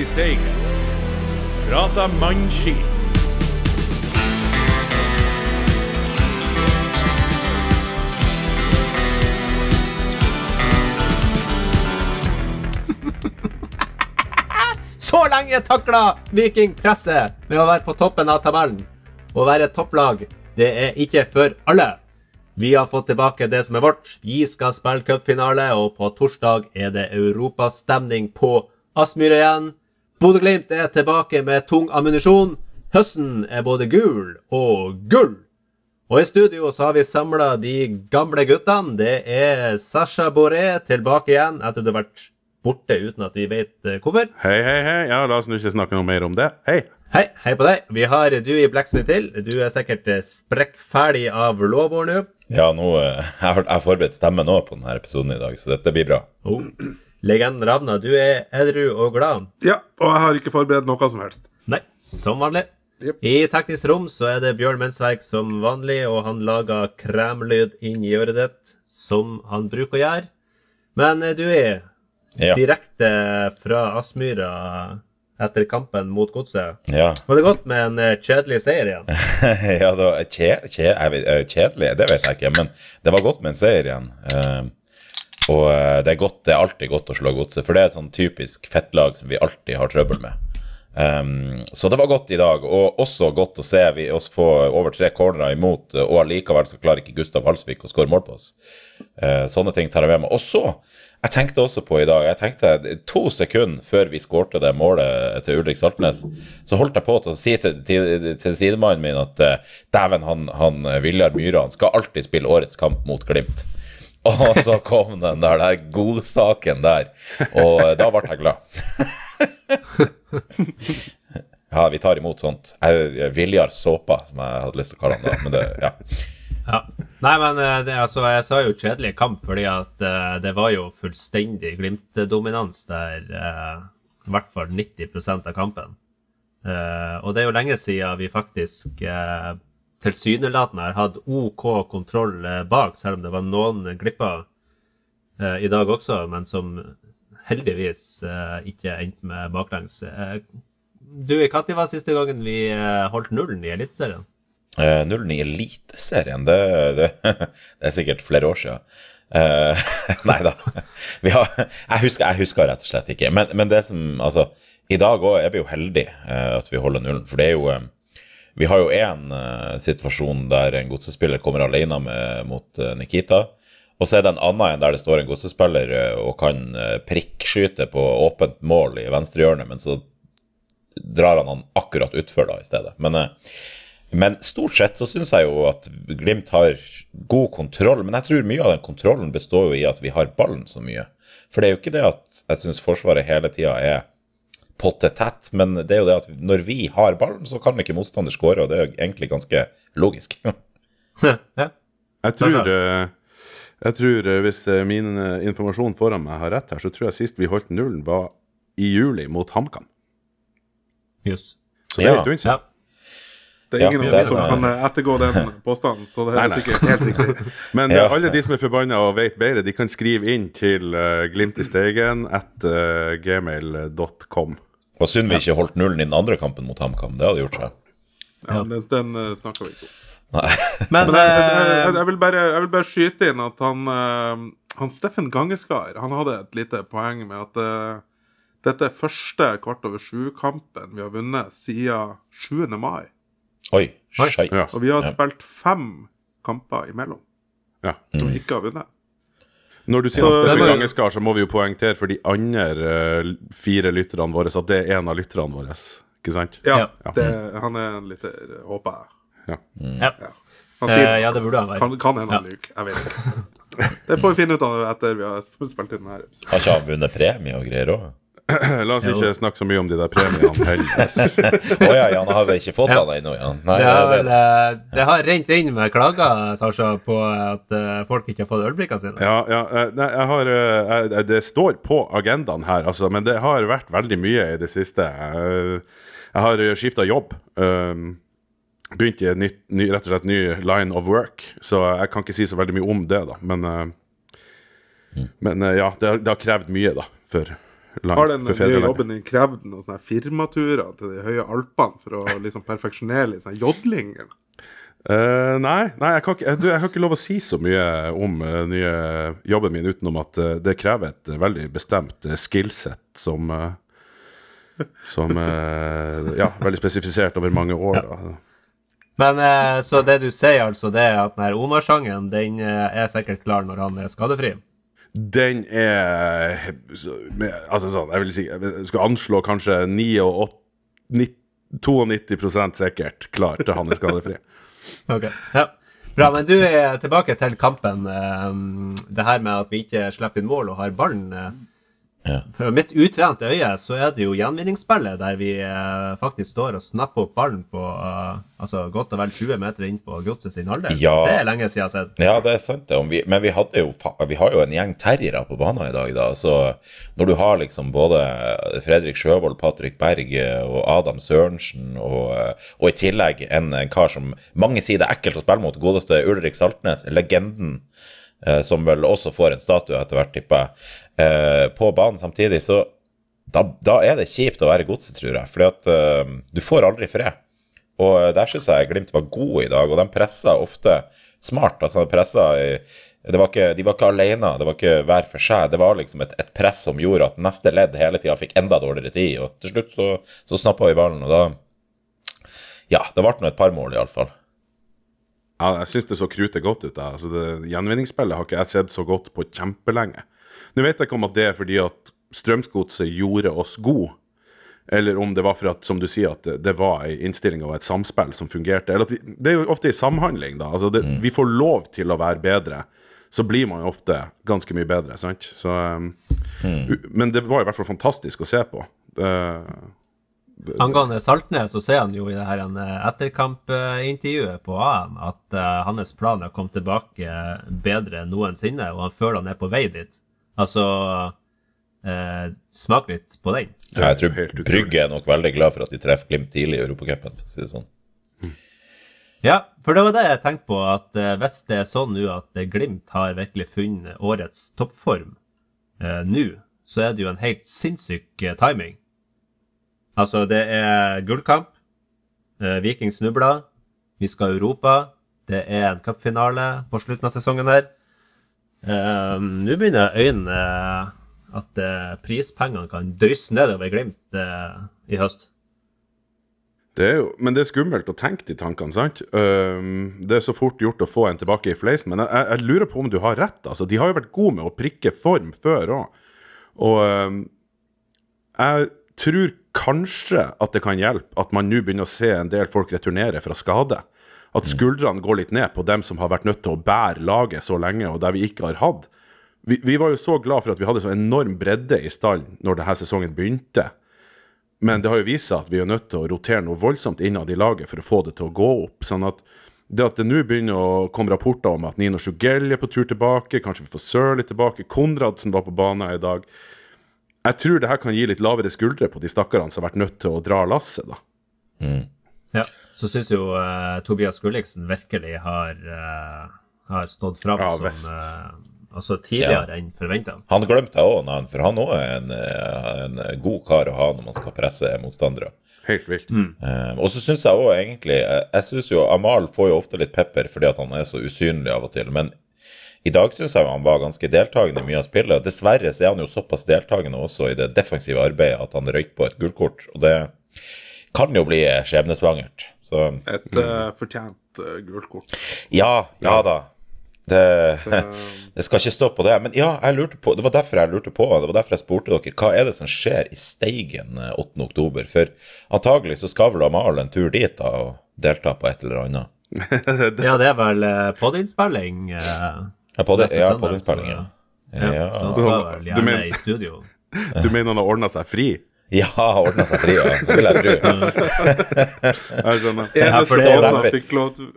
I steigen. Prata mannskit. Så lenge takla Viking presset med å være på toppen av tabellen. Å være topplag, det er ikke for alle. Vi har fått tilbake det som er vårt. Vi skal spille cupfinale, og på torsdag er det europastemning på Aspmyra igjen. Bodø-Glimt er tilbake med tung ammunisjon. Høsten er både gul og gull. Og i studio så har vi samla de gamle guttene. Det er Sasha Boré tilbake igjen etter du har vært borte uten at vi vet eh, hvorfor. Hei, hei, hei. Ja, la oss nå ikke snakke noe mer om det. Hei. Hei, hei på deg. Vi har du i Blacksmith til. Du er sikkert eh, sprekkferdig av lovord nå. Ja, nå, eh, jeg har, forberedt stemme nå på denne episoden i dag, så dette blir bra. Oh. Legenden Ravna, du er edru og glad. Ja, og jeg har ikke forberedt noe som helst. Nei, som vanlig. Yep. I teknisk rom så er det Bjørn Mensverk som vanlig, og han lager kremlyd inn i øret ditt, som han bruker å gjøre. Men eh, du er Ja. direkte fra Aspmyra etter kampen mot Godset. Ja, Var det godt med en eh, kjedelig seier igjen? ja da, kje, kje, jeg vet, eh, kjedelig, det vet jeg ikke, men det var godt med en seier igjen. Eh, og eh, det er, godt, det er alltid godt å slå godset, for det er et sånn typisk fettlag som vi alltid har trøbbel med. Um, så det var godt i dag, og også godt å se vi oss få over tre cornerer imot, og allikevel så klarer ikke Gustav Halsvik å skåre mål på oss. Uh, sånne ting tar jeg med meg. Og så, jeg tenkte også på i dag Jeg tenkte to sekunder før vi skårte det målet til Ulrik Saltnes, så holdt jeg på til å si til, til, til sidemannen min at uh, dæven, han, han Viljar Myhre han skal alltid spille årets kamp mot Glimt. Og så kom den der, der godsaken der, og eh, da ble jeg glad. Ja, vi tar imot sånt. Viljar Såpa, som jeg hadde lyst til å kalle han da. Men det, ja. Ja. Nei, men eh, det, altså, jeg sa jo kjedelig kamp fordi at uh, det var jo fullstendig Glimt-dominans der, uh, i hvert fall 90% av kampen. Uh, og det er jo lenge siden vi faktisk tilsynelatende har hatt OK kontroll eh, bak, selv om det var noen glipper eh, i dag også, men som heldigvis eh, ikke endte med baklengs. Eh, du, når var siste gangen vi eh, holdt nullen i Eliteserien? Eh, Nullen i Eliteserien, det, det, det er sikkert flere år siden. Uh, nei da. Har, jeg, husker, jeg husker rett og slett ikke. Men, men det som Altså, i dag òg er vi jo heldige uh, at vi holder nullen, for det er jo eh, Vi har jo én uh, situasjon der en godsespiller kommer alene med, mot uh, Nikita. Og så er det en annen en der det står en godsespiller uh, og kan eh, prikkskyte på åpent mål i venstrehjørnet, men så drar han han akkurat utfor da i stedet. Men, eh, men stort sett så syns jeg jo at Glimt har god kontroll. Men jeg tror mye av den kontrollen består jo i at vi har ballen så mye. For det er jo ikke det at jeg syns Forsvaret hele tida er pottetett, men det er jo det at når vi har ballen, så kan ikke motstander skåre, og det er jo egentlig ganske logisk. ja. Jeg tror, jeg tror hvis eh, min eh, informasjon foran meg har rett her, så tror jeg sist vi holdt nullen, var i juli mot HamKam. Yes. Så det er Ja. en stund siden. Det er Ja, ingen av det er som kan eh, ettergå den påstanden, så det er nei. sikkert helt riktig. Men Ja. alle de som er forbanna og vet bedre, de kan skrive inn til uh, Glimt i Steigen at uh, gmail.com. Og synd vi ikke holdt nullen i den andre kampen mot HamKam. Det hadde gjort seg. Ja, men den, den eh, snakker vi ikke om. Nei. Men Men jeg, jeg, eh, jeg, jeg, vil bare, jeg vil bare skyte inn at han, eh, han Steffen Gangeskar Han hadde et lite poeng med at uh, dette er første kvart over sju-kampen vi har vunnet siden 7. mai. Oi, Oi. Ja. Og vi har spilt fem kamper imellom Ja. som vi ikke har vunnet. Når du sier Så- Steffen Men- Gangeskar, så må vi jo poengtere for de andre eh, fire lytterne våre at det er en av lytterne våre. Ikke sant? Ja, Ja. Det, han er en lytter, håper jeg. Ja. ja. Han Eh, sier ja, det burde han være. kan, kan hende han lyver. Jeg vet ikke. Det får vi finne ut av etter vi har spilt inn denne episoden. Har ikke han vunnet premie og greier òg? La oss ikke snakke så mye om de der premiene heller. Å ja, ja, han har vel ikke fått Ja. deg ennå, Jan? Nei, Det har, det, vel, eh, det har rent inn med klager, Sasha, på at eh, folk ikke har fått ølbrikkene sine. Ja, ja eh, nei, jeg har jeg- Det står på agendaen her, altså, men det har vært veldig mye i det siste. Jeg, har skifta jobb. Um, begynt i ny, rett og slett ny line of work, så jeg kan ikke si så veldig mye om det, da. Men, eh, men ja, det har, det har krevd mye, da, for land Har den nye jobben din krevd noen sånne firmaturer til de høye alpene for å liksom perfeksjonere litt sånn jodling? eller? Eh, nei, nei jeg, kan ikke, jeg, du, jeg har ikke lov å si så mye om uh, nye jobben min utenom at uh, det krever et veldig bestemt uh, skillset som Som eh, Ja, veldig spesifisert over mange år. Ja. Men eh, så det du sier, altså, det er at den her Omar-sangen, den eh, er sikkert klar når han er skadefri? Den er Altså sånn, jeg vil si Jeg skal anslå kanskje 92% sikkert klar til han er skadefri. Ok, ja. Bra, men du er tilbake til kampen. eh, Det her med at vi ikke slipper inn mål og har ballen. Ja. For mitt utrente øye så er det jo gjenvinningsspillet der vi eh, faktisk står og snapper opp ballen på uh, altså godt og vel 20 meter inn på godset sin halvdel. Ja. Det er lenge siden jeg har sett. Ja, det er sant, det. Om Vi, men vi, jo, vi har jo en gjeng terriere på banen i dag, da. Så når du har liksom både Fredrik Sjøvold, Patrick Berg eh, og Adam Sørensen, og, eh, og i tillegg en, en kar som mange sier det er ekkelt å spille mot, godeste Ulrik Saltnes, legenden, som vel også får en statue etter hvert, tipper jeg, eh, på banen samtidig, så da, da er det kjipt å være godset, tror jeg. Fordi eh, du får aldri fred. Og eh, der syns jeg Glimt var gode i dag, og de pressa ofte smart. altså de presset i, var ikke, De var ikke alene, det var ikke hver for seg. Det var liksom et, et press som gjorde at neste ledd hele tida fikk enda dårligere tid. Og til slutt så, så snappa vi ballen, og da Ja, det ble nå et par mål, iallfall. Ja, jeg syns det så krutet godt ut. Altså, Gjenvinningsspillet har ikke jeg sett så godt på kjempelenge. Nå vet jeg ikke om at det er fordi at Strømsgodset gjorde oss gode, eller om det var for at, som du sier, at det, det var ei innstilling og et samspill som fungerte. Eller at vi, det er jo ofte i samhandling, da. Altså det, Vi får lov til å være bedre, så blir man jo ofte ganske mye bedre, sant. Så, um, mm. Men det var i hvert fall fantastisk å se på. Det, Angående Saltnes, så sier han jo i det her en, eh, etterkampintervjuet på AM at uh, hans plan er å komme tilbake bedre enn noensinne, og han føler han er på vei dit. Altså eh, Smak litt på den. Jeg tror Brygge er nok veldig glad for at de treffer Glimt tidlig i Europacupen, for å si det sånn. Ja, for det var det jeg tenkte på, at eh, hvis det er sånn nå at eh, Glimt har virkelig funnet årets toppform eh, nå, så er det jo en helt sinnssyk eh, timing. Altså, det er gullkamp, eh, Viking snubler, vi skal Europa, det er en cupfinale på slutten av sesongen her. Eh, nå begynner øynene at eh, prispengene kan drysse nedover Glimt eh, i høst. Det jo, men det er skummelt å tenke de tankene, sant? Um, det er så fort gjort å få en tilbake i fleisen. Men jeg, jeg, lurer på om du har rett. altså. De har jo vært gode med å prikke form før òg. Og um, jeg tror kanskje at det kan hjelpe at man nå begynner å se en del folk returnere fra skade. At skuldrene går litt ned på dem som har vært nødt til å bære laget så lenge, og der vi ikke har hatt. Vi, vi var jo så glad for at vi hadde så enorm bredde i stallen når denne sesongen begynte. Men det har jo vist seg at vi er nødt til å rotere noe voldsomt innad i laget for å få det til å gå opp. sånn at det at det nå begynner å komme rapporter om at Nino Sjugelli er på tur tilbake, kanskje vi får Sørli tilbake, Konradsen var på banen i dag Jeg tror det her kan gi litt lavere skuldre på de stakkarene som har vært nødt til å dra lasset, da. Ja, så syns jo uh, Tobias Gulliksen virkelig har, uh, har stått fram Ja, som eh, altså tidligere enn forventa. Han glemte jeg òg, for han òg er en, en god kar å ha når man skal presse motstandere. Helt vilt. Eh, og så syns jeg òg egentlig Jeg, syns jo Amal får jo ofte litt pepper fordi at han er så usynlig av og til, men i dag syns jeg han var ganske deltakende i mye av spillet. og Dessverre så er han jo såpass deltakende også i det defensive arbeidet at han røyk på et gullkort. Og det kan jo bli skjebnesvangert. Så Et uh, fortjent uh, gult kort. ja, ja da. Det, det skal ikke stå på det. Men ja, jeg lurte på, det var derfor jeg lurte på, det var derfor jeg spurte dere, hva er det som skjer i Steigen eh, 8. oktober? For antagelig så skal vel Amal en tur dit da, og delta på et eller annet. Ja, det er vel podinnspilling. Ja, på det, Neste ja, spillingen. ja, Ja, så han skal vel gjerne i studio. Du mener han har ordna seg fri? Ja ordna seg fri, ja. Det vil jeg tro. Jeg skjønner. Ja, Eneste for er dagen han derfor- fikk lov til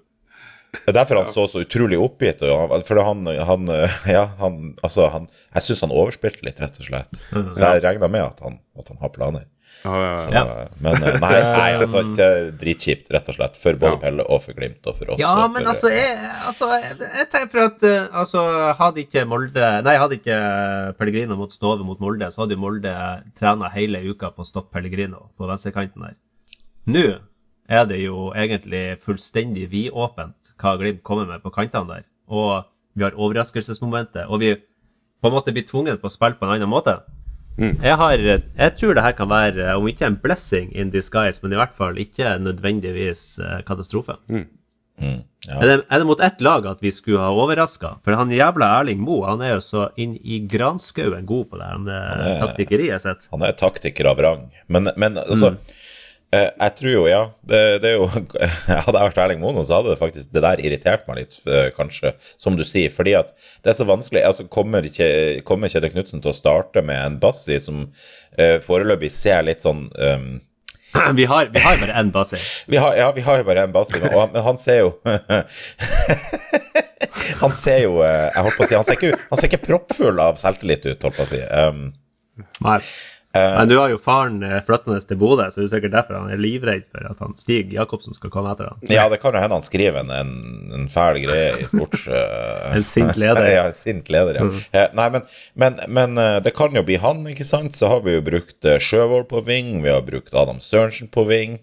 Det er derfor han så så utrolig oppgitt og han, For han, han Ja, han Altså, han Jeg syns han overspilte litt, rett og slett. Så jeg regna med at han, at han har planer. Ja, ja, Så, ja. Men eh, nei, nei, altså, dritkjipt, rett og slett. For både Ja. Pelle og for Glimt og for oss. Ja, men for, altså, jeg, altså, jeg, jeg tenker for at eh, altså, hadde ikke Molde Nei, hadde ikke Pellegrino mot Stove mot Molde, så hadde jo Molde trena hele uka på å stoppe Pellegrino på venstrekanten der. Nå er det jo egentlig fullstendig vidåpent hva Glimt kommer med på kantene der. Og vi har overraskelsesmomentet, og vi på en måte blir tvunget på å spille på en annen måte. Jeg, har, jeg tror det her kan være, om ikke en blessing in disguise, men i hvert fall ikke nødvendigvis eh, katastrofe. Mm, ja. Er det, er det mot ett lag at vi skulle ha overraska? For han jævla Erling Moe, han er jo så inn i granskauen god på det her er- taktikkeriet sitt. Han er taktiker av rang. Men, men altså Mm. Jeg tror jo, ja det, det er jo Hadde jeg vært Erling Mono, så hadde det faktisk det der irritert meg litt, eh, kanskje, som du sier. Fordi at det er så vanskelig. altså Kommer ikke kommer Kjetil Knutsen til å starte med en Bassi som eh, foreløpig ser litt sånn um, Vi har, vi har bare én bassi. vi har, ja, vi har jo bare en Bassi, men, og- men han ser jo Han ser jo eh, Jeg holdt på å si Han ser ikke, han ser ikke proppfull av selvtillit ut, holdt på å si. Um, Nei. Men du har jo faren eh, flyttende til Bodø, så det er sikkert derfor han er livredd for at han Stig Jacobsen skal komme etter han. Ja, det kan jo hende han skriver en, en, fæl greie i sports... eh, En sint leder. ja, en sint leder, ja. Eh, nei, men, men, men eh, det kan jo bli han, ikke sant? Så har vi jo brukt Sjøvold på ving, vi har brukt Adam Sørensen på ving.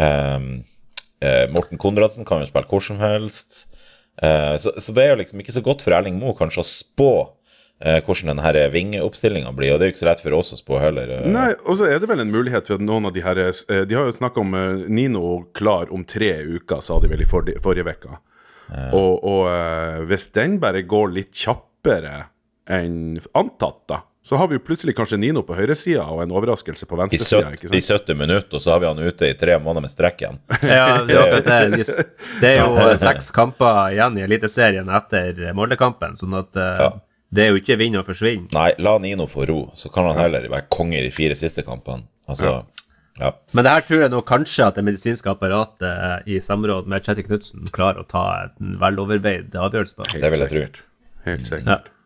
Um, eh, Morten Konradsen kan jo spille hvor som helst. Uh, så, så det er jo liksom ikke så godt for Erling Moe kanskje å spå eh, hvordan denne vingeoppstillinga blir, og det er jo ikke så lett for oss å spå heller. eh. Nei, og så er det vel en mulighet for at noen av de her eh, De har jo snakka om eh, Nino klar om tre uker, sa de vel i forrige, uke. Ja. Og, og eh, hvis den bare går litt kjappere enn antatt, da, så har vi jo plutselig kanskje Nino på høyresida og en overraskelse på venstresida. 70, I 70 minutter, og så har vi han ute i tre måneder med strekk igjen. Ja, det er det. Det er jo seks kamper igjen i Eliteserien etter Molde-kampen, sånn at eh, det er jo ikke vinn og forsvinn. Nei, la Nino få ro, så kan han heller være konge i de fire siste kampene. Altså, ja. Men det her tror jeg nå kanskje at det medisinske apparatet eh, i samråd med Kjetil Knutsen klarer å ta en veloverveid avgjørelse på. Det vil jeg tro. Helt sikkert. Ja.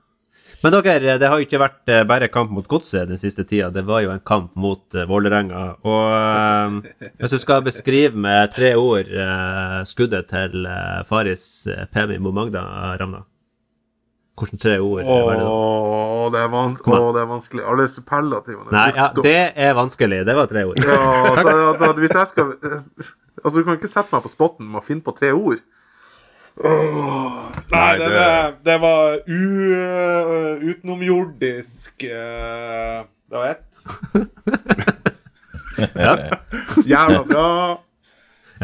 Men dere, det har jo ikke vært eh, bare kamp mot Godset den siste tida. Det var jo en kamp mot Vålerenga. Og eh, hvis du skal beskrive med tre ord eh, skuddet til eh, Faris Pemi Momagda, Ramna Hvilke tre ord Åh, er det da? det er, van Åh, det er vanskelig. Alle superlativene. Nei, ja, det er vanskelig. Det var tre ord. Ja, altså, altså, hvis jeg skal Altså, du kan ikke sette meg på spotten med å finne på tre ord. Oh, nei, Nei, det, det- det, det var u, utenomjordisk uh, Det var ett. Ja, Jævla bra.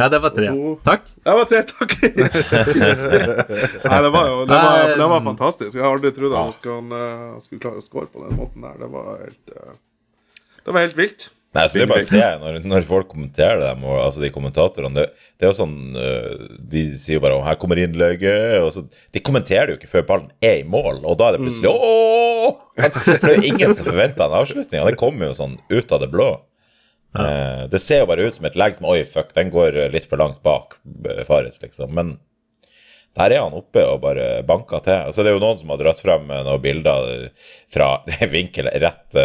Ja det var tre. Takk. Det var tre, takk. Nei, det var jo det var, det var fantastisk. Jeg har aldri trodd at han skulle, eh, skulle klare å score på den måten der. Det var helt eh, Det var helt vilt. Nei, så det er bare å se når, når folk kommenterer dem, og, altså de kommentatorene det, det er jo sånn De sier jo bare 'Å, her kommer innlegget', og så De kommenterer det jo ikke før ballen er i mål, og da er det plutselig Ååå! For det er jo ingen som forventer en avslutning, det kommer jo sånn ut av det blå. Eh, det ser jo bare ut som et legg som Oi, fuck, den går litt for langt bak eh, Fares, liksom. Men der er han oppe og bare banker til. Altså, det er jo noen som har dratt frem eh, noen bilder fra vinkel rett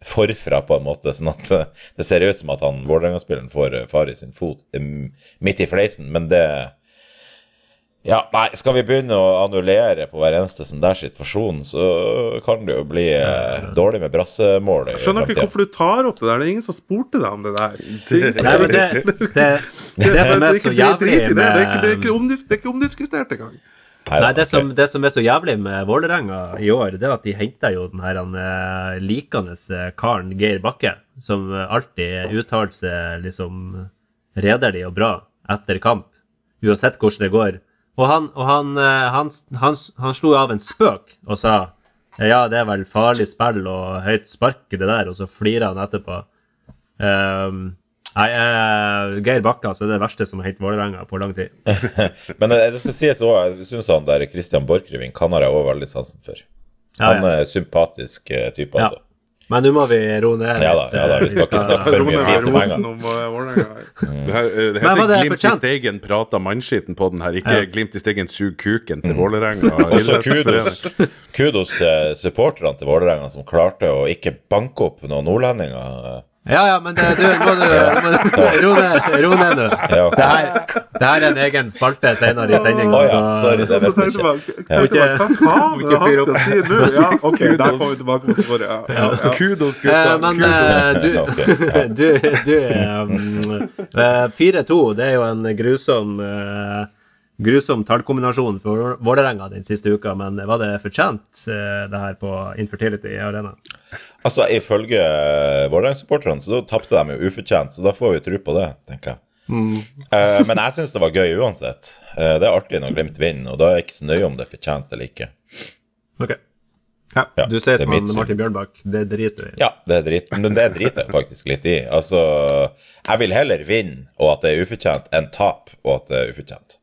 forfra, på en måte, sånn at det ser ut som at han Vålerenga-spilleren får Fares sin fot midt i fleisen, men det Ja, nei, skal vi begynne å annullere på hver eneste sånn der situasjon, så kan det jo bli eh, dårlig med brassemål Jeg Skjønner ikke hvorfor du tar opp det der. Det er ingen som spurte deg om det der. Det er, Nei, men det, det, det som er så jævlig med det. Det er ikke, det er ikke, er omdiskutert engang. Nei, det som, det som er så jævlig med Vålerenga i år, det er at de henter jo den her han, eh, likende eh, karen Geir Bakke, som alltid uttaler seg liksom redelig og bra etter kamp, uansett hvordan det går. Og han, og han, eh, han, han, han slo av en spøk og sa ja, det er vel farlig spill og høyt spark det der, og så flirer han etterpå. Um, nei, uh, Geir Bakke altså, er det verste som har hendt Vålerenga på lang tid. Men eh, det skal sies også, jeg syns han der Christian Borchgrevink, han har jeg òg veldig sansen for. Han ja. er sympatisk type, type, Ja. Men nå må vi roe ned. Ja da, ja da, vi skal ikke snakke for mye fint om eh, Vålerenga. Det, her, eh, det heter det Glimt i? Steigen prata mannskitten på den her, ikke Ja. Glimt i Steigen sug kuken til Vålerenga. Og så kudos, kudos til supporterne til Vålerenga som klarte å ikke banke opp noen nordlendinger. Ja, ja, men det, du må du må du- ro ned nå. Ja. Det, her, det her er en egen spalte senere i sendinga, Oh, ja, sorry, det Så vet jeg ikke. Hva faen er det han skal si nå? Ja, OK, der kommer vi tilbake på sporet. Ja, ja. Kudos, Eh, gutta. men Kudos. eh, du, du, du um, eh, 4-2, det er jo en grusom eh, Grusom tallkombinasjon for Vålerenga den siste uka, men var det fortjent, eh, det her på Infertility Arena? Altså, ifølge uh, Vålerenga-supporterne så tapte de jo ufortjent, så da får vi tro på det, tenker jeg. Eh, men jeg syns det var gøy uansett. Uh, det er artig når Glimt vinner, og da er jeg ikke så nøye om det er fortjent eller ikke. Ok. Ja, Ja, du sier er som. Martin Bjørnbakk, det driter du i. Ja, det er drit, men det driter jeg faktisk litt i. Altså, jeg vil heller vinne, og at det er ufortjent, enn tap, og at det er ufortjent.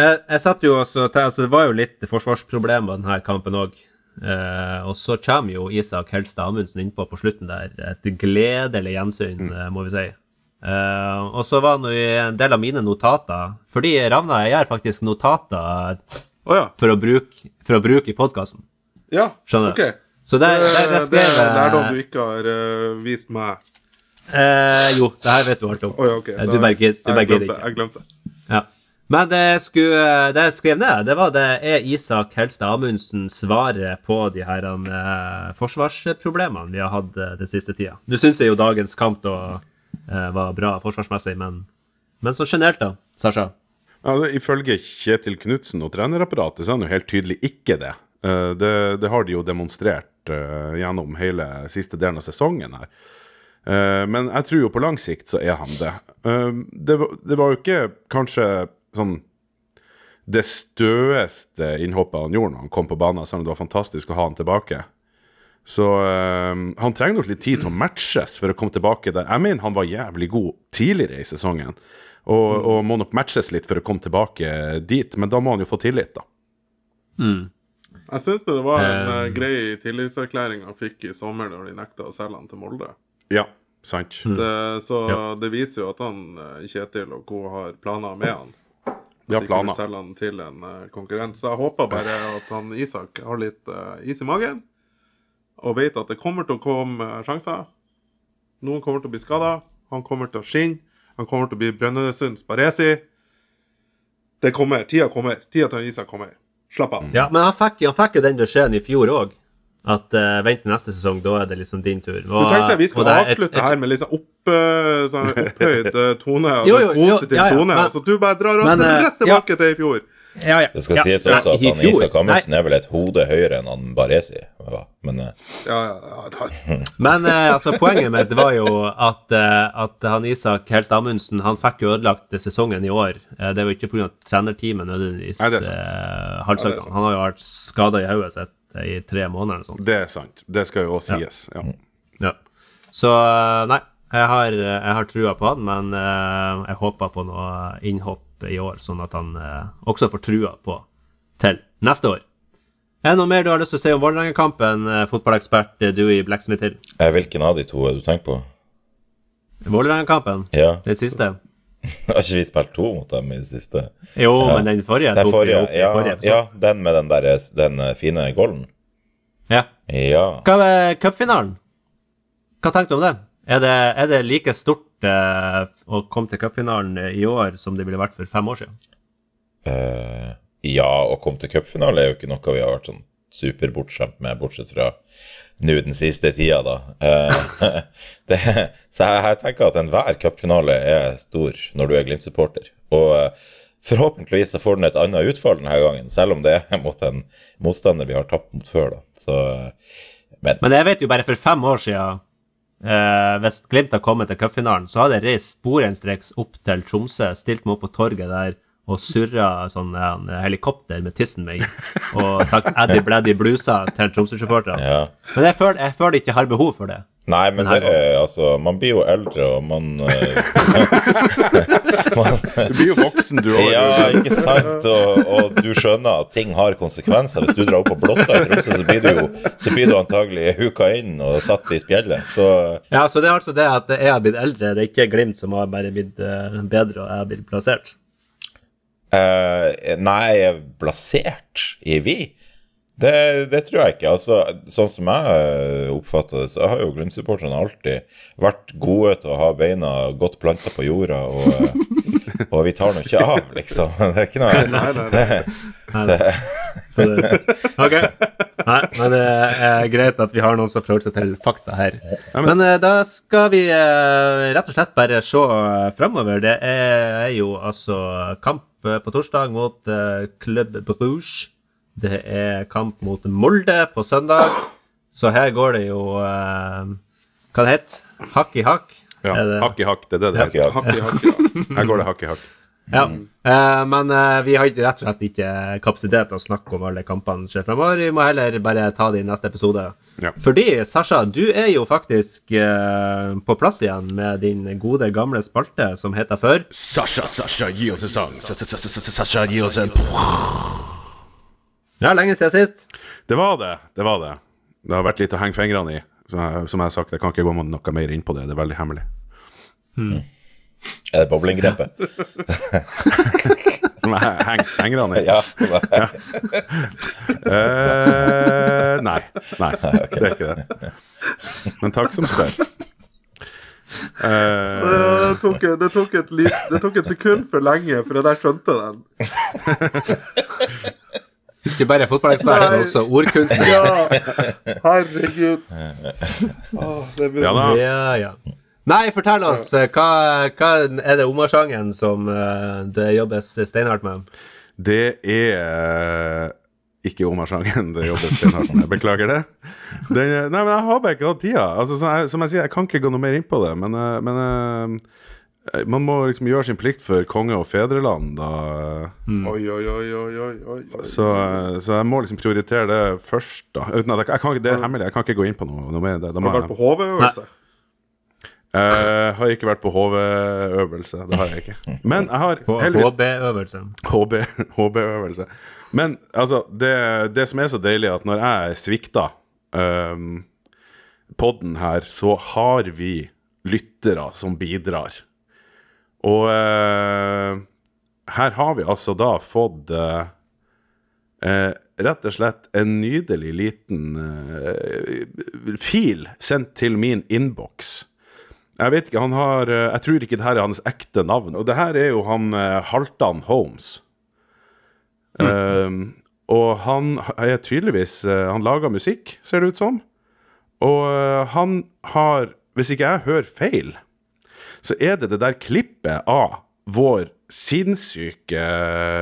Jeg, jeg satt jo også altså Det var jo litt forsvarsproblem med denne kampen òg. Eh, og så kommer jo Isak Helstad Amundsen innpå på slutten der. Et gledelig gjensyn, mm. må vi si. Eh, og så var nå en del av mine notater Fordi Ravna, jeg gjør faktisk notater oh, ja. for å bruke, for å bruke i podkasten. ja. Skjønner. OK. Så der, der, Det, skrev, det er lærdom du ikke har uh, vist meg. eh, Jo, det her vet du alt om. Oh, ja, OK. Eh, du bare jeg gidder ikke. jeg glemte. Ja. Men det, jeg skulle, det jeg skrev ned, det var det er Isak Helstad Amundsen svaret på de her uh, forsvarsproblemene vi har hatt eh, den siste tida. Du syns jo dagens kamp da uh, var bra forsvarsmessig, men, men så generelt, da, Sasha? Altså, ifølge Kjetil Knutsen og trenerapparatet så er han jo helt tydelig ikke det. Det. Det har de jo demonstrert gjennom hele siste delen av sesongen her. Men jeg tror jo på lang sikt så er han det. Det, det var jo ikke kanskje sånn det støeste innhoppet han gjorde når han kom på banen, selv om det var fantastisk å ha han tilbake. Så øh, han trenger nok litt tid til å matches for å komme tilbake der. Jeg mener han var jævlig god tidligere i sesongen, og, og må nok matches litt for å komme tilbake dit, men da må han jo få tillit, da. Jeg syns det var en eh, grei tillitserklæring han fikk i sommer når de nekta å selge han til Molde. Ja, sant. Det, så Ja. det viser jo at han eh, Kjetil og co. har planer med han. De har til selge han til en uh, konkurrent. Så jeg håper bare at han Isak har litt uh, is i magen, og vet at det kommer til å komme uh, sjanser. Noen kommer til å bli skada, han kommer til å skinne, han kommer til å bli Brønnøysunds Baresi. Det kommer. Tida kommer. Tida til Isak kommer. Slapp av. Ja, men han fikk, han fikk jo den beskjeden i fjor òg. At uh, vent til neste sesong, da er det liksom din tur. Du tenkte jeg vi skulle er et- avslutte et- her med sånn opp, eh, sånn opphøyd eh, tone og Jo, en jo, jo, positiv ja, ja, tone. men- så du bare drar oss men, rett tilbake til i fjor. Ja, ja. Det skal ja. sies også Nei, at han Isak Amundsen er vel et hode høyere enn han Baresi. Men Ja, ja, ja, Men eh, altså, poenget mitt var jo at, eh, at han Isak Helst Amundsen han fikk jo ødelagt sesongen i år. Eh, det var jo ikke pga. trenerteamet nødvendigvis. Nei, han har jo vært skada i hodet sitt i tre måneder eller sånt. Det er sant. Det skal jo også sies. Ja. Ja. Så eh, nei, jeg har, jeg har trua på han, men eh, jeg håper på noe innhopp i år, sånn at han eh, også får trua på til neste år. Er det noe mer du har lyst til å si om Vålerenga-kampen, fotballekspert Dewey Blacksmith Hill? hvilken av de to er du tenker på? Vålerenga-kampen, Ja, den siste? har ikke vi spilt to mot dem i det siste? Jo, Ja. men den forrige Den forrige, opp ja, forrige ja, den med den der den eh, fine golden. Ja. Ja. Hva med cupfinalen? Hva tenkte du om det? Er det, er det like stort eh, å komme til cupfinalen i år som det ville vært for fem år siden? Uh, ja, å komme til cupfinale er jo ikke noe vi har vært sånn superbortskjemt med, bortsett fra nå den siste tida, da. Eh, det, så jeg, jeg tenker at enhver cupfinale er stor når du er Glimt-supporter. Og eh, forhåpentligvis så får den et annet utfall denne gangen, selv om det er mot en motstander vi har tapt mot før, da. Så eh, Men Men jeg vet jo bare for fem år siden eh, Hvis Glimt har kommet til cupfinalen, så hadde jeg reist sporenstreks opp til Tromsø, stilt meg opp på torget der og surra sånn en helikopter med tissen min og sagt Eddie Bladdy blusa til Tromsø-supporterne. ja. Men jeg føler, jeg føler ikke har behov for det. Nei, men det er altså Man blir jo eldre, og man, eh, man Du blir jo voksen, du òg. Ja, ikke sant? Og, og du skjønner at ting har konsekvenser. Hvis du drar opp på Blotta i Tromsø, så blir du jo så blir du antagelig huka inn og satt i spjeldet. Så Ja, så det er altså det at jeg har blitt eldre, det er ikke Glimt som har bare blitt eh, bedre, og jeg har blitt plassert. Eh, Nei, jeg er plassert i Vi. Det, det tror jeg ikke. Altså, sånn som jeg eh, oppfatter det, så har jo Glimt-supporterne alltid vært gode til å ha beina godt planta på jorda, og, eh, og vi tar nå ikke av, liksom. Det er ikke noe Nei, nei, nei. Nei, nei. Så det, ok. Nei, men det er greit at vi har noen som forholder seg til fakta her. Men da skal vi rett og slett bare se uh, framover. Det er, jo altså kamp på torsdag mot uh, Club Bruges. Det er kamp mot Molde på søndag. Så her går det jo eh, Hva det heter Hakk i hakk? Ja, Er det- hakk i hakk, det er det det heter. hakk. I hakk, ja. Her går det hakk i hakk. Ja. Eh, men eh, vi har ikke- rett og slett ikke kapasitet til å snakke om alle kampene som skjer fremover. Vi må heller bare ta det i neste episode. Ja. Fordi, Sasha, du er jo faktisk eh, på plass igjen med din gode, gamle spalte som heter før Sasha, Sasha, gi oss en sang. Sasha, Sasha, Sasha, gi oss en Ja, lenge siden sist. Det var det. Det var det. Det har vært litt å henge fingrene i. Som jeg har sagt, jeg kan ikke gå noe mer inn på det. Det er veldig hemmelig. Er det bowlinggrepet? Har hengt fingrene i. Ja. Uh, nei. Nei, det er ikke det. Men takk som spør. Uh, Det tok, det, tok et lit, det tok et sekund for lenge før jeg der skjønte den. Ikke bare fotballekspert, men også ordkunstner. Ja, herregud. Oh, det blir, Ja da. Ja, ja. Nei, fortell oss. eh, Hva, hva er det Omar-sangen som eh, det jobbes steinhardt med? det er eh, ikke Omar-sangen det jobbes steinhardt med. Beklager det. Eh, nei, men jeg har bare ikke hatt tida. Altså, som, jeg, som jeg sier, jeg kan ikke gå noe mer inn på det. Men, men man må liksom gjøre sin plikt for konge og fedreland. Da. Oi, oi, oi, oi. Så, så jeg må liksom prioritere det først. da Uten at jeg, jeg kan, Det er hemmelig. Jeg kan ikke gå inn på noe, noe mer. Det, da må Har du vært på HV-øvelse? Eh, har ikke vært på HV-øvelse. Det har jeg ikke. Men jeg har HB-øvelse. HB, HB-øvelse. Men altså, det, det som er så deilig, er at når jeg svikta um, podden her, så har vi lyttere som bidrar. Og uh, her har vi altså da fått uh, eh, rett og slett en nydelig liten fil sendt til min innboks. Jeg vet ikke, han har eh, Jeg tror ikke det her er hans ekte navn. Og det her er jo han Haltan Holmes. Holmes. Um, og han er tydeligvis eh, Han lager musikk, ser det ut som. Og eh, han har, hvis ikke jeg hører feil, så er det det der klippet av vår sinnssyke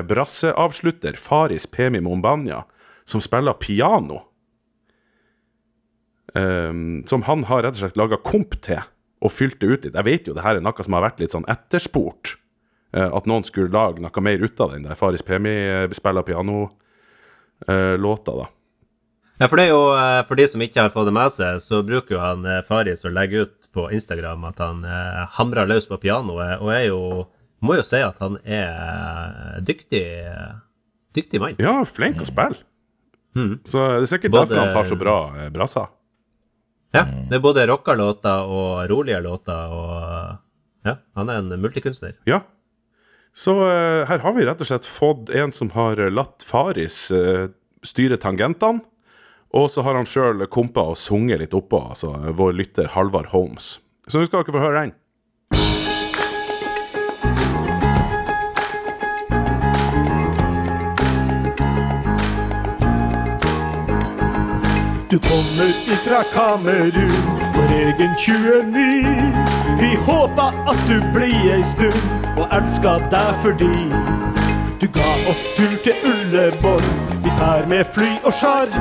brasseavslutter Faris Pemi Mombanya, som spiller piano. Um, som han har rett og slett laga komp til og fylte ut litt. Jeg vet jo det her er noe som har vært litt sånn etterspurt. eh, at noen skulle lage noe mer ut av den der Faris Pemi eh, spiller piano-låta, da. Ja, for det er jo, eh, for de som ikke har fått det med seg, så bruker jo han eh, Faris å legge ut på Instagram at han eh, hamrer løs på pianoet, og er jo Må jo si at han er eh, dyktig Dyktig mann. Ja, flink å spille. Så det er sikkert Både- derfor han tar så bra eh, brasser. Ja, det er både rocka-låter og rolige låter, og ja, han er en multikunstner. Ja. Så uh, her har vi rett og slett fått en som har latt Faris uh, styre tangentene. Og så har han sjøl kompa og sunget litt oppå, altså vår lytter Halvard Holmes. Så nå skal dere få høre den. Du kommer ifra Kamerun, vår egen 29. Vi håpa at du blir ei stund, og elska deg fordi du ga oss tur til Ullevål. Vi fær med fly og sjark.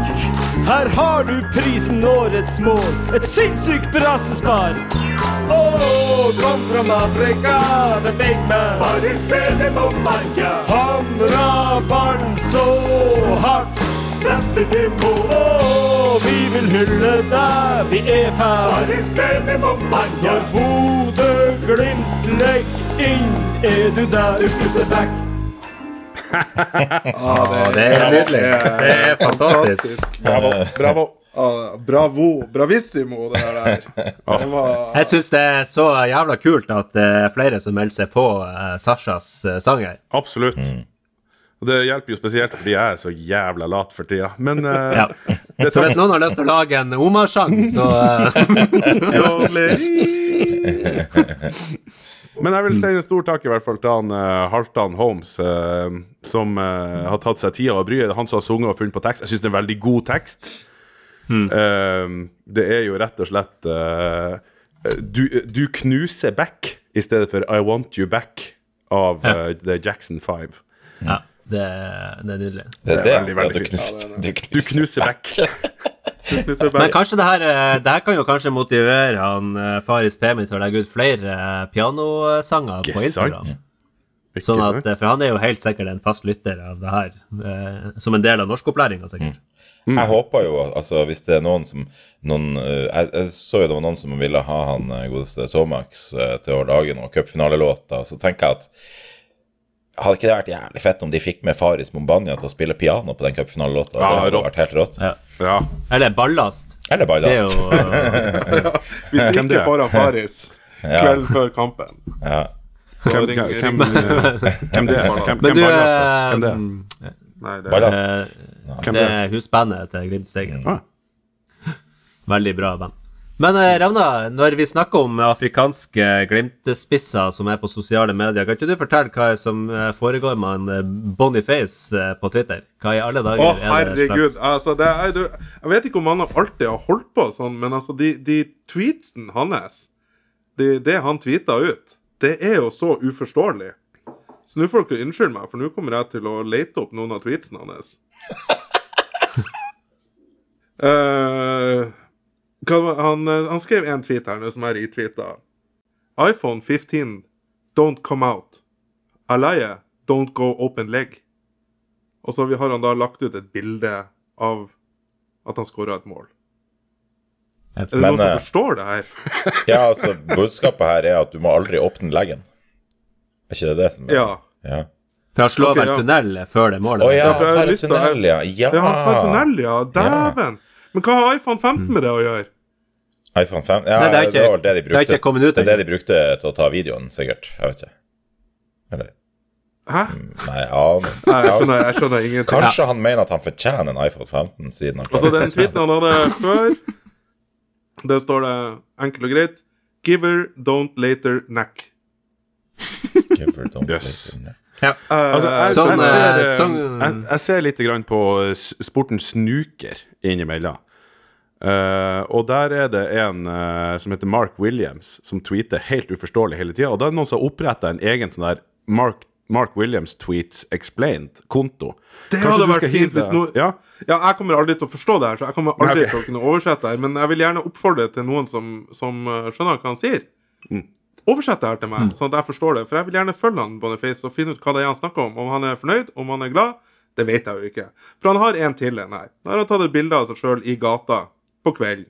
Her har du prisen Årets mål, et sinnssykt brassespark. Åh, kom fra Afrika, the big man. Faris på marka. Hamra ballen så hardt frem til mål. Å, vi vil hylle deg, vi er fan. Når Bodø-Glimt legger inn, er du der ute vekk. ah, Det er nydelig. Det er fantastisk. Bravo. bravo. Ah, bravo. Bravissimo, det der. Det var Jeg syns det er så jævla kult at det er flere som melder seg på eh, Sashas eh, sanger. Absolutt. Og det hjelper jo spesielt fordi jeg er så jævla lat for tida. Men uh, Ja. det Så hvis sånn, noen har lyst til å lage en Omar-sang, så uh... men jeg vil si en stor takk i hvert fall til han uh, Halvdan Holmes, uh, som har tatt seg tida og bryet. Han som har sunget og funnet på tekst. Jeg syns det er en veldig god tekst. Eh, det er jo rett og slett du, du knuser back i stedet for I want you back av The Jackson 5. Ja, det, det er nydelig. Det er Det det, er veldig, altså, veldig du knuser, du Du knuser, knuser back. Men kanskje det her, eh, det her kan jo kanskje motivere han eh, Faris Pemi til å legge ut flere eh, pianosanger på Instagram. Sånn at, for han er jo helt sikkert en fast lytter av det her, som en del av norskopplæringa, sikkert. Jeg håper jo, altså hvis det er noen som noen, jeg, jeg så jo det var noen som ville ha han godeste Somax eh, til å lage noen cupfinalelåter, så tenker jeg at hadde ikke det vært jævlig fett om de fikk med Faris Mombania til å spille piano på den cupfinalelåta? Ja, det hadde rått. vært helt rått. Ja. Ja. Eller ballast. Eller Det er ballast. jo ja. Vi Hvem det stikker er? foran Faris Ja. kvelden før kampen. Ja. Så Hvem, ring- hvem, hvem, hvem det er? Hvem, Men hvem du, ballast? Hvem det er? eh, Nei, det er Ballast. Det det er? husbandet til Glimt Ah. Veldig bra band. Men eh, Ravna, når vi snakker om afrikanske Glimt-spisser som er på sosiale medier, kan ikke du fortelle hva som eh, foregår med en eh, Boniface på Twitter? Hva i alle dager Å, det herregud. slags- Altså, det er, du, jeg vet ikke om han alltid har holdt på sånn, men altså, de, de tweetsen hans, det, det han tweeta ut, det er jo så uforståelig. Så nå får dere unnskylde meg, for nå kommer jeg til å lete opp noen av tweetsene hans. Var- han, eh, han skrev en tweet her nå som jeg retweeta. iPhone 15 don't come out. Alaye don't go open leg. Og så har han da lagt ut et bilde av at han skåra et mål. Er det noen som eh, forstår det her? Ja, altså, budskapet her er at du må aldri åpne leggen. Er ikke det det som er? Ja. Ja. For han slår vel ja. tunnel før det målet. Å oh, Ja, han tar tunnel, ja. Ja. Ja, han tar tunnel, ja. Dæven! Men hva har iPhone 15 med det å gjøre? iPhone 5 Ja, Nei, det er det, ikke- var det de det er ikke kommet ut det er det de brukte til å ta videoen, sikkert. Jeg vet ikke. Eller Hæ? Nei, jeg aner Nei, jeg skjønner, jeg skjønner ingenting. Kanskje han mener at han fortjener en iPhone 15, siden han Altså, den tweeten han hadde før, der står det enkelt og greit Giver don't later knack. Give her, don't Yes. Ja. Altså, jeg, Sånn, jeg, ser, sånn- jeg, jeg ser litt grann på sporten snooker innimellom. Eh, og der er det en uh, som heter Mark Williams, som tweeter helt uforståelig hele tida. Og da er det noen som har oppretta en egen sånn der Mark, Mark Williams tweets explained-konto. Det Kanskje hadde vært fint hvis noe Ja, Ja, jeg kommer aldri til å forstå det her, så jeg kommer aldri Nei, ok. til å kunne oversette det her, men jeg vil gjerne oppfordre til noen som, som uh, skjønner hva han sier. Oversett det her til meg, sånn at jeg forstår det. For jeg vil gjerne følge han Boniface og finne ut hva det er han snakker om. Om han er fornøyd, om han er glad, det vet jeg jo ikke. For han har en til en her. Da har han tatt et bilde av seg sjøl i gata på kvelden.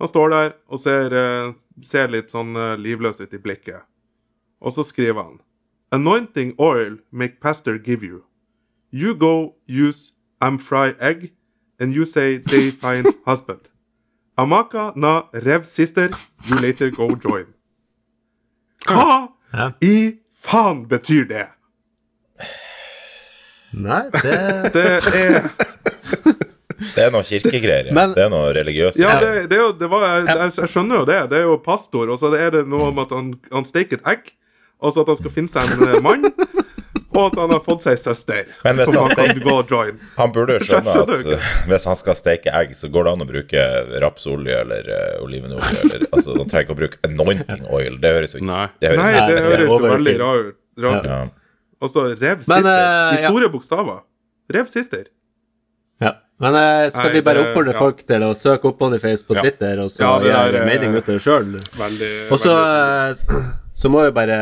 Han står der og ser, eh, ser litt sånn eh, livløs ut i blikket. Og så skriver han Anointing oil make pastor give you. You go use am fry egg, and you say they find husband. Amaka na rev sister, you later go join. Hva Ja. i faen betyr det? Nei, det Det er Det er noe kirkegreier. Ja. Men- det er noe religiøst. Ja, det, det er jo det var, jeg, jeg, skjønner jo det. Det er jo pastor, og så er det noe om at han, han steker et egg. Og så at han skal finne seg en eh, mann. Og at han har fått seg søster. Men hvis som han han kan steker- gå og join. Han burde jo skjønne at uh, hvis han skal steke egg, så går det an å bruke rapsolje eller uh, olivenolje. Eller, altså, Han trenger ikke å bruke anointing oil. Det høres jo Nei. det høres Nei, det høres jo veldig rart ut. Rart. Ja. Og så rev Men, sister. I I ja. store bokstaver. Rev sister. Ja. Men eh, skal Nei, vi bare det- oppfordre ja. folk til å søke opp Boniface på Ja. Twitter, og så Ja, gjøre eh, mening ut av det sjøl? Og så eh, Så må jeg bare,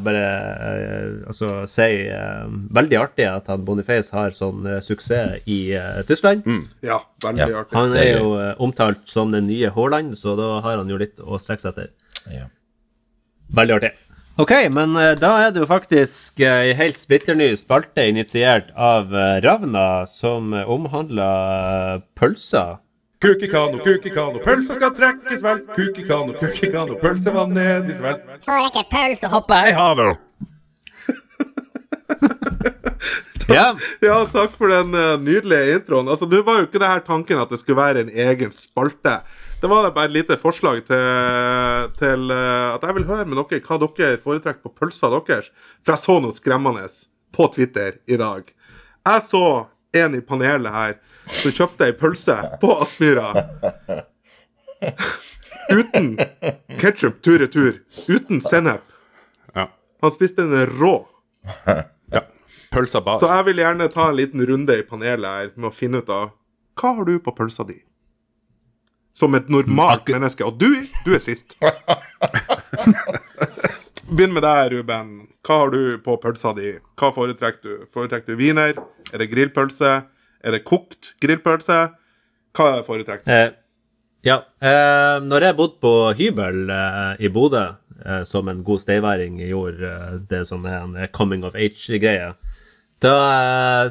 bare eh, altså, si eh, veldig artig at han Boniface har sånn eh, suksess i eh, Tyskland. Ja, veldig Ja. artig. Han er er jo eh, omtalt som den nye Haaland, så da har han jo litt å strekke seg etter. Ja. Veldig artig. Ok, men eh, da er det jo faktisk ei helt splitter ny spalte initiert av eh, Ravna, som eh, omhandler eh, pølser. Kukikano, kukikano, pølsa skal trekkes vel. Kukikano, kukikano, pølse var ned i svelg. Får ikke pølse hoppe i havet. Ja, Ja, takk for den eh, nydelige introen. Altså, Nå var jo ikke det her tanken at det skulle være en egen spalte. Det var bare et lite forslag til, til eh, at jeg vil høre med dere hva dere foretrekker på pølsa deres. For jeg så noe skremmende på Twitter i dag. Jeg så en i panelet her som kjøpte ei pølse på Aspmyra. Uten ketsjup tur-retur. Uten sennep. Ja. Han spiste den rå. ja. Pølsa bar. Så jeg vil gjerne ta en liten runde i panelet her med å finne ut av hva har du på pølsa di? Som et normalt menneske. Og du, du er sist. Begynn med deg, Ruben. Hva har du på pølsa di? Hva foretrekker du? Foretrekker du wiener? Er det grillpølse? Er det kokt grillpølse? Hva foretrekker du? eh, ja. Eh, når jeg bodde på hybel eh, i Bodø, eh, som en god steiværing gjorde, eh, det som er en eh, coming of age-greie, da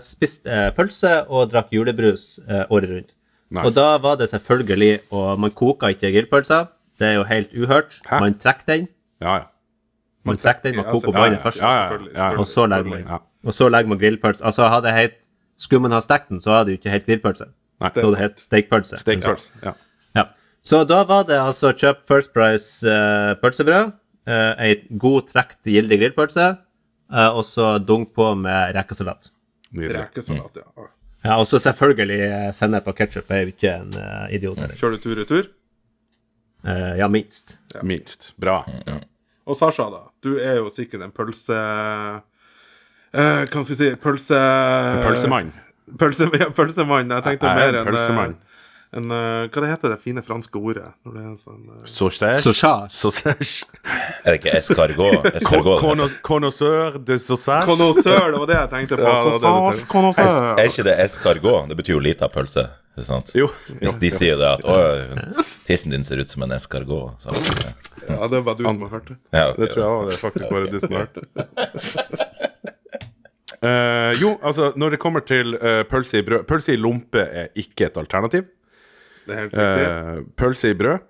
spiste jeg pølse og drakk julebrus året rundt. Nice. Og da var det selvfølgelig Og man koker ikke grillpølser. Det er jo helt uhørt. Hæ? Man trekker den. Ja, ja. Man trekker den, man koker vannet først. Og så legger man, Ja. og så legger man grillpølse. Altså, hadde jeg hett Skulle man ha stekt den, så hadde det jo ikke helt grillpølse. Nei. Så hadde det hett steikpølse. Steakpølse. Ja. Ja. Så da var det altså kjøp First Price uh, pølsebrød, uh, ei god trekt gildig grillpølse, uh, og så dunk på med rekesalat. Rekkesalat, Rekesalat, ja. Ja, og så selvfølgelig sender sennep og ketsjup er jo ikke en uh, idiot heller. Kjører du tur-retur? Uh, ja, minst. Minst. Bra. Og Sasha, da. Du er jo sikkert en pølse... Uh, hva skal vi si Pølse... Pølsemann. Pølse, ja, pølsemann. Jeg tenkte Jeg er mer en en, eh, Hva det heter det fine franske ordet? Når det er sånn uh, Sausage. Er det ikke escargot? escargot? Connoisseur de sausage. Connoisseur, det var det jeg tenkte på. Var Sausage, connoisseur. Er ikke det escargot? Det betyr jo lita pølse. Sant? Jo. Hvis de sier det at å, tissen din ser ut som en escargot. Så, Ja, det var du som har hørt det. ja, Det tror jeg også, det er faktisk bare du som har hørt det. Uh, jo, altså, når det kommer til uh, pølse i brød Pølse i lompe er ikke et alternativ. Eh, pølse i brød,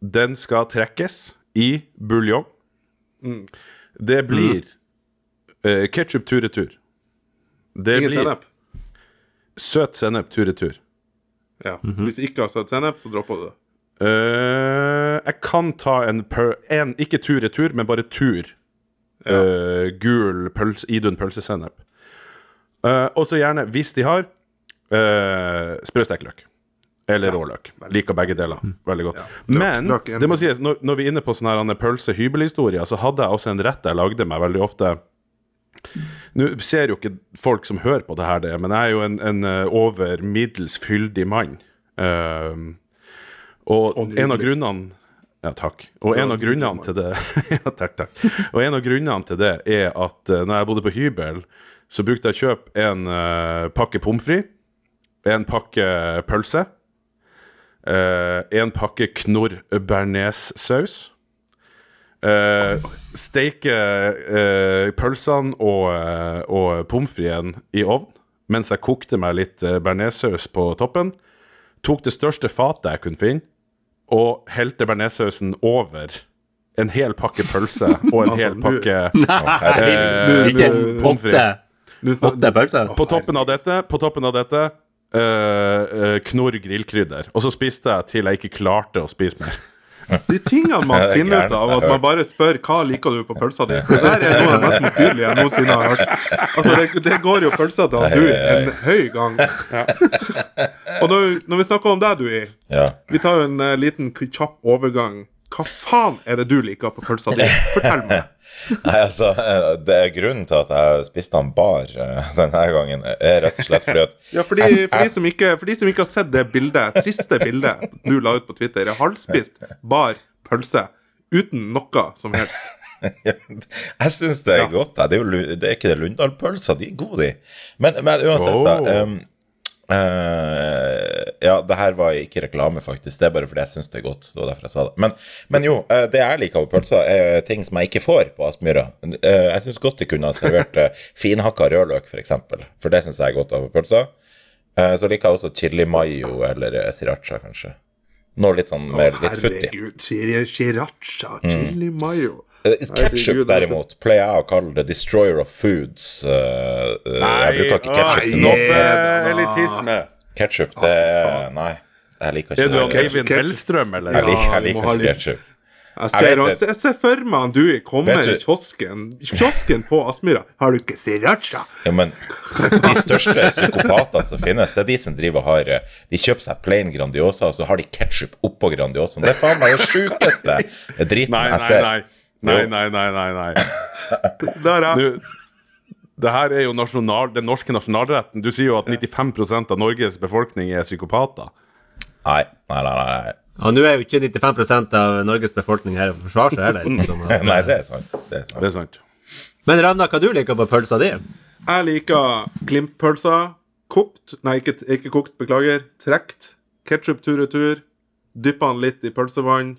den skal trekkes i buljong. Mm. Det blir uh, ketsjup tur-retur. Det Ingen blir sennep. søt sennep tur-retur. Ja. Hvis ikke har søt sennep, så dropper du det. Uh, jeg kan ta en, per, en ikke tur-retur, men bare tur. Eh, gul pøls, idun pølsesennep. Uh, og så gjerne, hvis de har, uh, sprøstekt løk. Eller rå løk. Liker begge deler. Veldig godt. Men det må sies, når, når vi er inne på sånne pølse-hybelhistorier, så hadde jeg også en rett jeg lagde meg veldig ofte. Nå ser jo ikke folk som hører på det her, det, men jeg er jo en, en eh, over middels fyldig mann. Um, og, Og en av grunnene Ja, takk. Og en av grunnene til det Ja, takk, takk. Og en av grunnene til det er at uh, når jeg bodde på hybel, så brukte jeg å kjøpe en uh, pakke pommes frites, en pakke pølse, eh, en pakke knorr bearnés-saus. Uh, steike uh, pølsene og, uh, og pommes fritesen i ovn mens jeg kokte meg litt uh, bearnéssaus på toppen. Tok det største fatet jeg kunne finne, og helte bearnéssausen over en hel pakke pølse og en Altså, hel pakke Nei, ikke åtte, åtte pølser. På toppen av dette, på toppen av dette eh, eh, Knorr grillkrydder. Og så spiste jeg til jeg ikke klarte å spise mer. De tingene man er finner ut av, at man bare spør hva liker du på pølsa di. Det der er noe av det mest motbydelige jeg noensinne har hørt. Altså, det, det går jo pølsa til han du en høy gang. Og når, når vi snakker om deg, Dui, ja. vi tar jo en uh, liten kjapp overgang. Hva faen er det du liker på pølsa di? Fortell meg. Nei, altså, eh, det er grunnen til at jeg spiste han bar eh, denne gangen, er rett og slett fordi at Ja, fordi, for, de som ikke, for de som ikke har sett det bildet, triste bildet du la ut på Twitter, er halvspist bar pølse uten noe som helst. Jeg syns det er godt. Det er jo det er ikke det Lundahl-pølser, de er gode, de. Men, men uansett, da. Oh. Eh, ja, det her var ikke reklame, faktisk. Det er bare fordi jeg syns det er godt. Det var derfor jeg sa det. Men, men jo, uh, det jeg liker med pølser, er ting som jeg ikke får på Aspmyra. Uh, Jeg syns godt de kunne ha servert finhakka rødløk, f.eks. For, eksempel. for det syns jeg er godt av pølser. Så liker jeg også chili mayo eller sriracha, kanskje. Noe litt sånn med litt futt i. Herregud, sriracha, chili mayo. Ketchup, derimot, pleier jeg å kalle det destroyer of foods. Uh, nei, jeg bruker ikke ketchup til noe. elitisme. Ketchup, det er Nei, jeg liker Er ikke du han det. Eivind ketchup. Hellstrøm, eller? Jeg liker, jeg du liker ikke ketchup. Jeg Jeg ser, vet jeg ser for meg han du kommer i kiosken Kiosken på Aspmyra. Har du ikke sriracha? Ja, men de største psykopatene som finnes, det er de som driver og har eh, De kjøper seg plain Grandiosa, og så har de ketchup oppå Grandiosaen. Det er faen meg det sjukeste driten Nei, jeg ser. nei. Nei, Jo. nei, nei, nei, nei. Der er Du, det her er jo nasjonal, den norske nasjonalretten. Du sier jo at 95% av Norges befolkning er psykopater. Nei, nei, nei. nei. Ja, Nå er jo ikke 95% av Norges befolkning her og forsvarer forsvare seg heller. Liksom, at- Nei, det er sant. Det er sant. Det er sant. Men Ravna, hva du liker på pølsa di? Jeg liker Glimt-pølsa. Kokt Nei, ikke, ikke kokt, beklager. Trekt. Ketsjup tur-retur. Dypper den litt i pølsevann.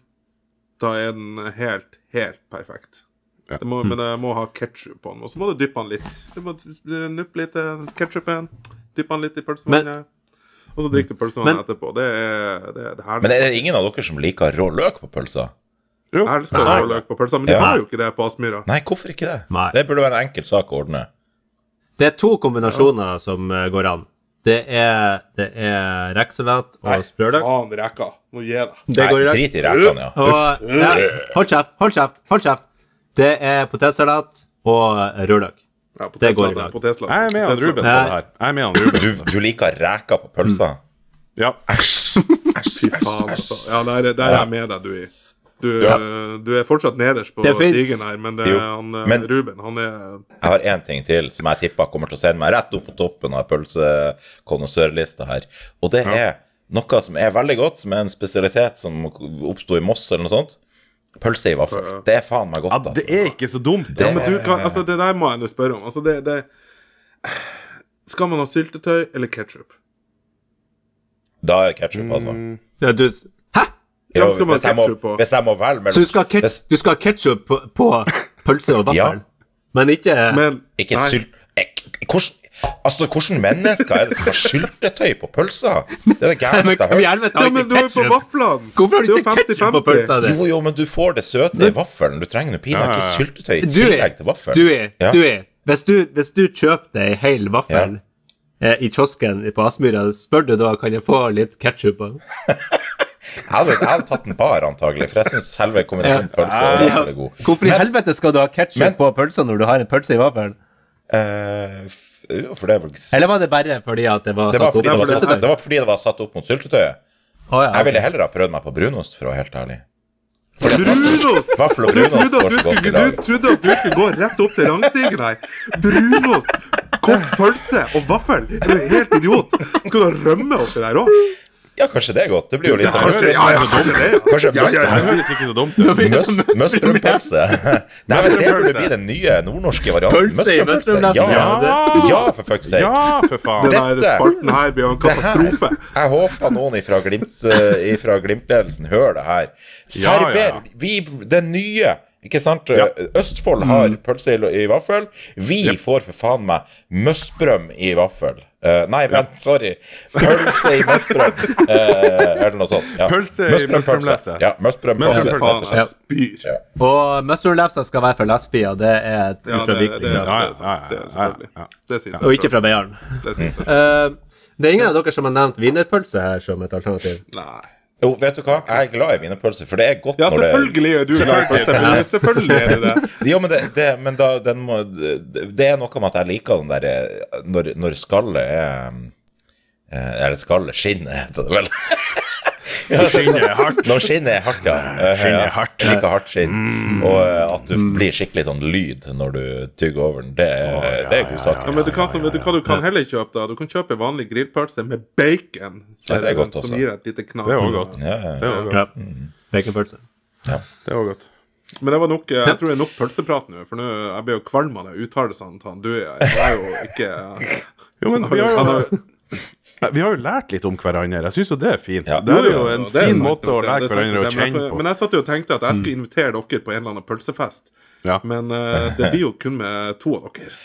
Da er den helt, helt perfekt. Ja. Det må, men jeg må ha ketsjup på den. Og så må du dyppe den litt. Du må nuppe litt ketsjupen. Dyppe den litt i pølsevannet. Og så drikker du pølsevannet etterpå. Det er det, er det her. Men er det ingen av dere som liker rå løk på pølsa? Jo, Jeg elsker sa å jeg. ha løk på pølsa, men de Ja. har jo ikke det på Aspmyra. Nei, hvorfor ikke det? Nei. Det burde være en enkel sak å ordne. Det er to kombinasjoner som eh, går an. Det er, det er rekesalat og sprøløk. Faen, rekka. Nå gi deg. Det går i Nei, drit i rekene, ja. Og ja, hold kjeft, hold kjeft, hold kjeft. Det er potetsalat og rødløk. Ja, Det går i dag. Jeg er med han Ruben på det her. Jeg er med han Ruben. Du, du liker reker på pølsa? Ja. Æsj. Æsj, Fy æsj, faen, æsj. altså. Ja, der, er- der er jeg med deg, du. i. Du, Ja. du er fortsatt nederst på stigen her, men det er han, eh, men- Ruben han er Jeg har én ting til som jeg tipper kommer til å sende meg rett opp på toppen av pølsekonnissørlista her. Og det er noe som er veldig godt, som er en spesialitet som oppsto i Moss eller noe sånt. Pølse i vaffel. Det er faen meg godt, Det altså. er ikke så dumt. ja, Altså. men du kan, altså, Det der må jeg nå spørre om. Altså, det, det Skal man ha syltetøy eller ketsjup? Da er ketsjup, altså. Ja, du? Jo, skal hvis, jeg må, hvis jeg må velge mellom Så du skal ha ket- hvis, du skal ha ketsjup på, på pølse og Ja. Men ikke Men Ikke nei, sylt... Eh, Hvordan Altså, hvordan mennesker er det som har syltetøy på pølsa? Det er det Men gærneste jeg har hørt. Ja, men du er på vaflene! Hvorfor har du ikke ketsjup på pølsa di? Jo, jo, men du får det søte i vaffelen. Du trenger noe pinadø ikke Ja, ja. syltetøy i tillegg til vaffelen. du er, Ja. du er. Hvis du, hvis du kjøper deg hel vaffel eh, i kiosken på Aspmyra, spør du da kan jeg få litt ketsjup på? Jeg hadde, jeg hadde tatt en par, antagelig, for jeg syns selve kombinasjonen pølse og Ja. vaffel er god. Hvorfor i Men- helvete skal du ha ketsjup men- på pølsa når du har en pølse i vaffelen? Uh, for det var Eller var det bare fordi at det var det var, opp fordi det, var mot satt, det var fordi det var satt opp mot syltetøyet. Oh, ja, Jeg ville heller ha prøvd meg på brunost, for å være helt ærlig. Brunost! Vaffel og Du brunost trodde, går så godt i lag. du trodde at du skulle gå rett opp til rangstigen her. Brunost, kokt pølse og vaffel. Er du helt idiot? Skal du ha rømme oppi der òg? Ja, kanskje det er godt. Det blir jo litt sånn Kanskje, ja, ja, kanskje det. Ja. Kanskje Ja, ja, ja. Det ikke så dumt ut. Møs- Møsbrødpølse. Nei, men det burde bli den nye nordnorske varianten. Pølse i møsbrødpølse, Ja. ja, for fuck's sake. Ja, for faen. Den spalten her blir jo en katastrofe. jeg håper noen ifra Glimt, eh, Glimt-ledelsen hører det her. Server ja. vi den nye ikke sant? Ja. Østfold har pølse i, i vaffel. Vi får for faen meg møssbrøm i vaffel. Eh, nei, vent, sorry. Pølse i Møsbrøm. Uh, eller noe sånt. Ja. Pølse i møssbrømlefse. Ja, møssbrømpølse. Møssbrømpølse. Ja. og spyr. Møsbrødlefsa skal være for lesbier, det er et Ja, fra det, det, er. Det syns jeg. Og ikke fra Beiarn. Det uh. Eh, det er ingen av dere som har nevnt wienerpølse her som et alternativ. Nei. Jo, vet du hva? Jeg er glad i wienerpølse, for det er godt Ja, når det selvfølgelig er du glad i pølse. Selvfølgelig er du det. Jo, men, det, det, men da, den må, det, det er noe med at jeg liker den der eh, Når, når skallet er eh, Eller skallet Skinnet, heter det vel. Skinnet er hardt. Når skinnet er hardt, ja. Skinnet er ja. hardt. Mm. Jeg liker hardt skinn. Og eh, at du blir skikkelig sånn lyd når du tygger over den, det er, det er god sak. Ja, men du kan, vet du hva du kan heller kjøpe? da? Du kan kjøpe vanlig grillpølse med bacon. Ja, det er godt Som også. gir et lite knas. Det er også godt. Ja, ja, Det er ja. Ja. Baconpølse. Det er òg godt. Men det var nok, jeg tror det er nok pølseprat nå, for nå jeg blir jo kvalm av de uttalelsene til han Du Jeg var jo ikke Jo, men vi har jo, vi har jo lært litt om hverandre. Jeg syns jo det er fint. Ja. Det er jo en er fin måte å lære er hverandre å kjenne på. Men jeg satt jo og tenkte at jeg skulle invitere dere på en eller annen pølsefest. Ja. Men uh, det blir jo kun med to av dere.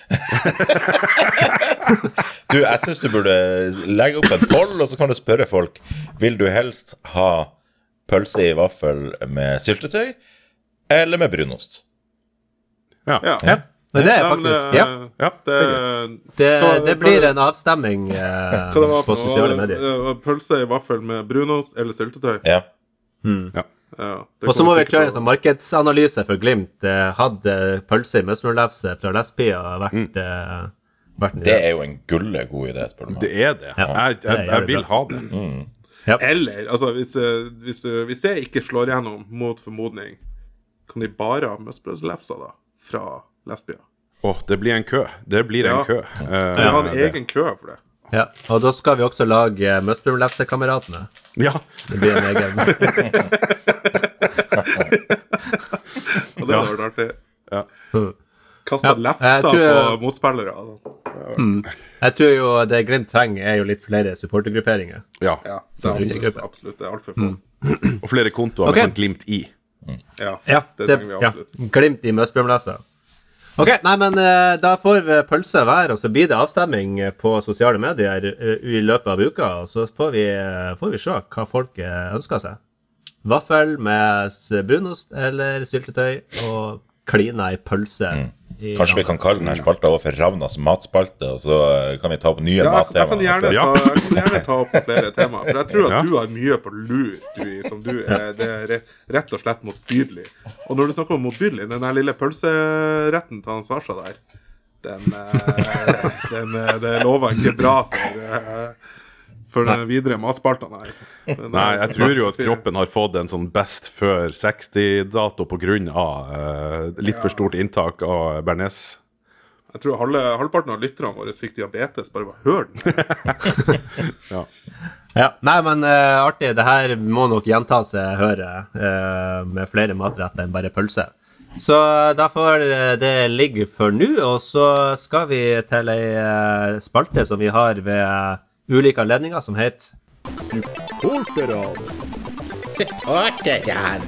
Du, jeg syns du burde legge opp en poll, og så kan du spørre folk Vil du helst ha pølse i vaffel med syltetøy eller med brunost. Ja. Ja. Ja. Men det er Ja, faktisk det- Ja. Ja, Det, Det, det blir en avstemming eh, på sosiale medier. Pølse i vaffel med brunost eller syltetøy. Ja. Ja, det Og så må vi kjøre en sånn markedsanalyse for Glimt. Eh, Hadde pølse i møsmorlefse fra Lesbia vært, eh, vært Det er jo en gulle god idé, spør du meg. Det er det. Ja, Jeg, det er jeg, jeg vil bra. ha det. Eller, altså, hvis, eh, hvis, eh, hvis det ikke slår gjennom, mot formodning, kan de bare ha møsbrødslefser, da? Fra Lesbia? Åh, det blir en kø. Det blir Ja. en kø. Vi Kan har en egen kø for det? Ja. Og da skal vi også lage Møsbrumlefsekameratene. Ja. Det blir en egen Og det hadde vært artig. Ja. Kasta Ja, lefser tror- på motspillere. altså. Jeg tror jo det Glimt trenger, er jo litt flere supportergrupperinger. ja. Ja, det er absolutt, absolutt. Det er altfor få. Og flere kontoer okay. med sånn glimt i. Ja, Ja, det det, trenger vi ja. absolutt. Glimt i Møsbrumlefsa. Ok, nei, men eh, da får vi pølse hver, og så blir det avstemming eh, på sosiale medier eh, i løpet av uka, og så får vi, eh, får vi se hva folk ønsker seg. Vaffel med brunost eller syltetøy, og klina i pølse. i Kanskje vi kan kalle denne spalta over for Ravnas matspalte, og så eh, kan vi ta opp nye Ja, mattema. jeg, kan gjerne ta, jeg kan gjerne ta opp flere temaer. For jeg tror at Ja. du har mye på lur, du, som du er, det er rett og slett motbydelig. Og når du snakker om motbydelig, den der lille pølseretten til han Sasha der, den, den, den eh, Det lover ikke bra for eh, for den videre matspaltene her. Nei, er- jeg tror jo at kroppen har fått en sånn best før 60-dato pga. Uh, litt for stort inntak av bearnés. Jeg tror halve, halvparten av lytterne våre fikk diabetes bare ved å høre den. Ja, Nei, men uh, artig. Det her må nok gjenta seg, hører eh, med flere matretter enn bare pølse. Så da får eh, det ligge for nå, og så skal vi til ei eh, spalte som vi har ved ulike anledninger, som heter Supporterne.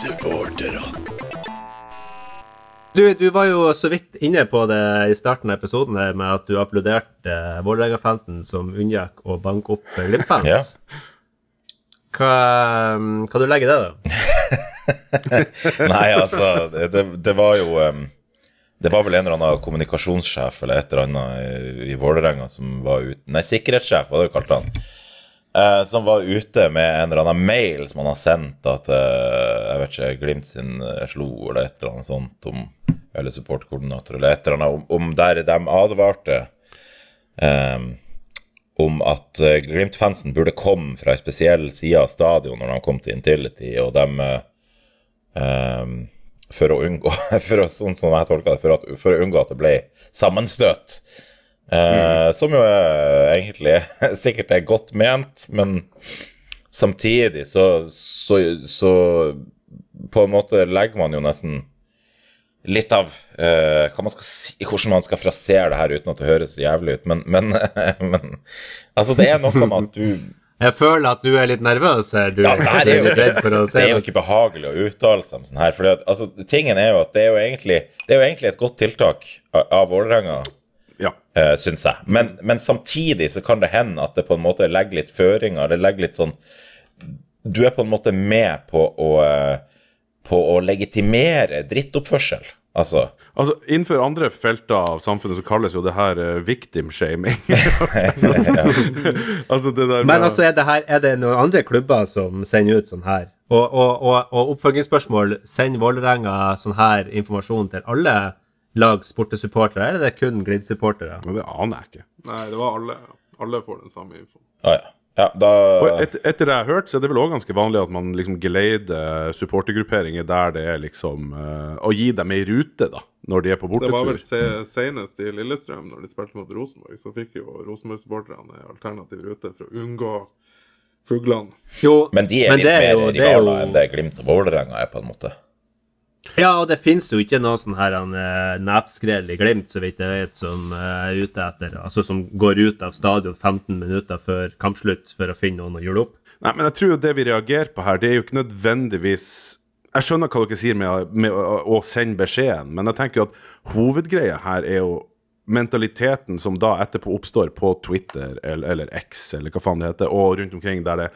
Supporterne. Du, du var jo så vidt inne på det i starten av episoden her med at du applauderte uh, Vålerenga-fansen som unngikk å banke opp eh, Glimt-fans. Ja. Hva, um, hva du legger i det, da? Nei, altså, det, det, det var jo um, Det var vel en eller annen kommunikasjonssjef eller et eller annet i, Vålerenga som var ute Nei, sikkerhetssjef, var det jo kalt han. Eh, som var ute med en eller annen mail som han har sendt at eh, jeg vet ikke, Glimt sin eh, slo eller et eller annet sånt om Eller supportkoordinator eller et eller annet om, om der de advarte eh, om at eh, Glimt-fansen burde komme fra ei spesiell side av stadion når de kom til Intility, og de eh, for å unngå for å, Sånn som jeg tolka det, for, at, for å unngå at det ble sammenstøt. Eh, Som jo egentlig sikkert er godt ment, men samtidig så, så, så På en måte legger man jo nesten litt av eh, hva man si, hvordan man skal frasere det her uten at det høres jævlig ut, men, men, men Altså, det er noe med at du Jeg føler at du er litt nervøs her. Du ja, det, du er jo, litt redd for å se det er jo ikke behagelig å uttale seg om sånn her. For altså, tingen er jo at det er jo egentlig, det er jo egentlig et godt tiltak av, Vålerenga, Ja. uh, syns jeg. Men, men samtidig så kan det hende at det på en måte legger litt føringer. Det legger litt sånn Du er på en måte med på å, eh, på å legitimere drittoppførsel. Altså Altså, Innenfor andre felter av samfunnet så kalles jo det her uh, victim shaming. altså det der Men med- altså, er det, her, er det noen andre klubber som sender ut sånn her? Og, og, og, og oppfølgingsspørsmål, sender Vålerenga sånn her informasjon til alle lags sportesupportere, eller er det kun Glimt-supportere? Men det aner jeg ikke. Nei, det var alle. Alle får den samme infoen. ah, ja. Ja, da Og et, etter det jeg har hørt, så er det vel òg ganske vanlig at man liksom geleider supportergrupperinger der det er liksom uh, Å gi dem ei rute, da, når de er på bortetur. Det var vel se, senest i Lillestrøm, når de spilte mot Rosenborg, så fikk jo Rosenborg-supporterne en alternativ rute for å unngå fuglene. Jo, Men de er litt er mer jo- det er rivaler jo- enn det Glimt og Vålerenga er, på en måte. Ja, og det finnes jo ikke noe sånn her han, eh, nepskrell i Glimt, så vidt jeg vet, som eh, er ute etter Altså som går ut av stadion 15 minutter før kampslutt for å finne noen å hjule opp. Nei, men jeg tror jo det vi reagerer på her, det er jo ikke nødvendigvis Jeg skjønner hva dere sier med, med å, å sende beskjeden, men jeg tenker jo at hovedgreia her er jo mentaliteten som da etterpå oppstår på Twitter eller, eller X, eller hva faen det heter, og rundt omkring, der det,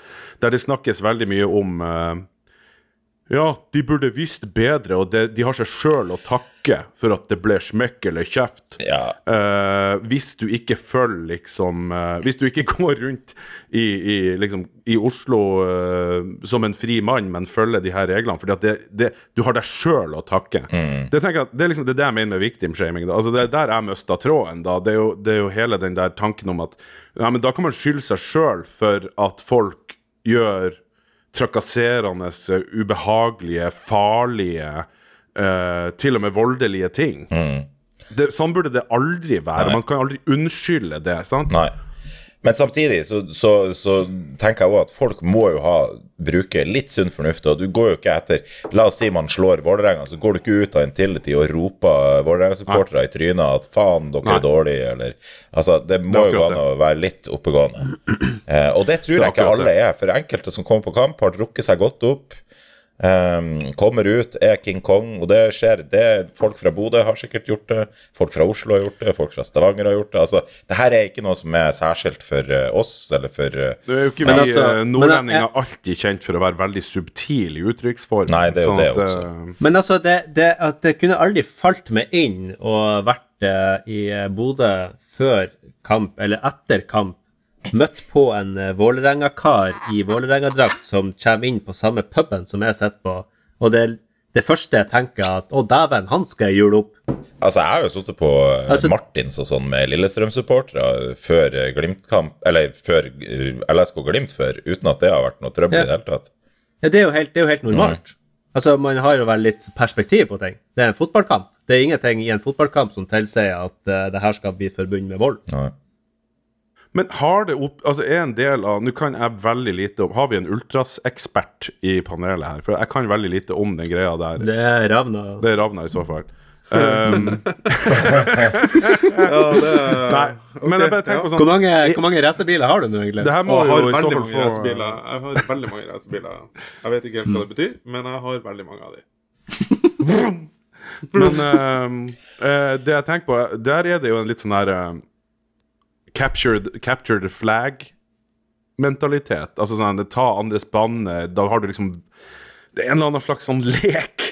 der det snakkes veldig mye om eh, ja, de burde visst bedre, og det, de har seg sjøl å takke for at det ble smekk eller kjeft. Ja. Eh, hvis du ikke følger liksom eh, Hvis du ikke går rundt i, i, liksom, i Oslo eh, som en fri mann, men følger de her reglene. fordi at det, det, du har deg sjøl å takke. Det, jeg, det er liksom det, er det jeg mener med victim-shaming. Altså, det er der jeg mista tråden. da. Det er, jo, det er jo hele den der tanken om at ja, men da kan man skylde seg sjøl for at folk gjør trakasserende, eh, ubehagelige, farlige, uh, til og med voldelige ting. Det, sånn burde det aldri være. Man kan aldri unnskylde det. sant? Nei. Men samtidig så, så, så tenker jeg òg at folk må jo ha bruke litt sunn fornuft. Og du går jo ikke etter La oss si man slår Vålerenga, så går du ikke ut av Intility og roper Vålerenga-supportere i trynet at faen, dere Nei. er dårlige, eller Altså, det må Det jo gå an å være litt oppegående. Eh, og det tror Det jeg ikke alle er, for enkelte som kommer på kamp, har drukket seg godt opp. Ehm, kommer ut, er King Kong, og det skjer. Det Folk fra Bodø har sikkert gjort det. Folk fra Oslo har gjort det, folk fra Stavanger har gjort det. Altså, det her er ikke noe som er særskilt for eh, oss, eller for eh, Det er jo ikke Men vi altså, eh, men nordlendinger jeg- alltid kjent for å være veldig subtil i uttrykksform. Nei, det er jo sånn det at, også. Men altså, det, det, at det kunne aldri falt meg inn og vært i Bodø før kamp, eller etter kamp, møtt på en uh, Vålerenga-kar i Vålerenga-drakt som kommer inn på samme puben som jeg sitter på, og det, det første jeg tenker at å dæven, han skal jeg jule opp. Altså, jeg har jo sittet på eh, Altså- Martins og sånn med Lillestrøm-supportere før eh, Glimt-kamp, eller før eh, LSK Glimt før, uten at det har vært noe trøbbel i det hele tatt. Ja, det er jo helt, det er jo helt normalt. Altså, Man har jo vel litt perspektiv på ting. Det er en fotballkamp. Det er ingenting i en fotballkamp som tilsier at uh, det her skal bli forbundet med vold. Nei. Men har det opp Altså, er en del av Nå kan jeg veldig lite om Har vi en ultrasekspert i panelet her? For jeg kan veldig lite om den greia der. Det er ravna. Det er Ravna i så fall. Um, Ja, det nei, men jeg bare tenker på Hvor sånn mange, hvor mange racerbiler har du nå, egentlig? Det her må jeg jo har i så veldig fall mange få racerbiler. Jeg har veldig mange racerbiler. Jeg vet ikke helt hva det betyr, men jeg har veldig mange av de. Men uh, uh, det jeg tenker på, der er det jo en litt sånn her ehm, captured, capture the flag-mentalitet. Altså sånn ta andres banner. Da har du liksom Det er en eller annen slags sånn lek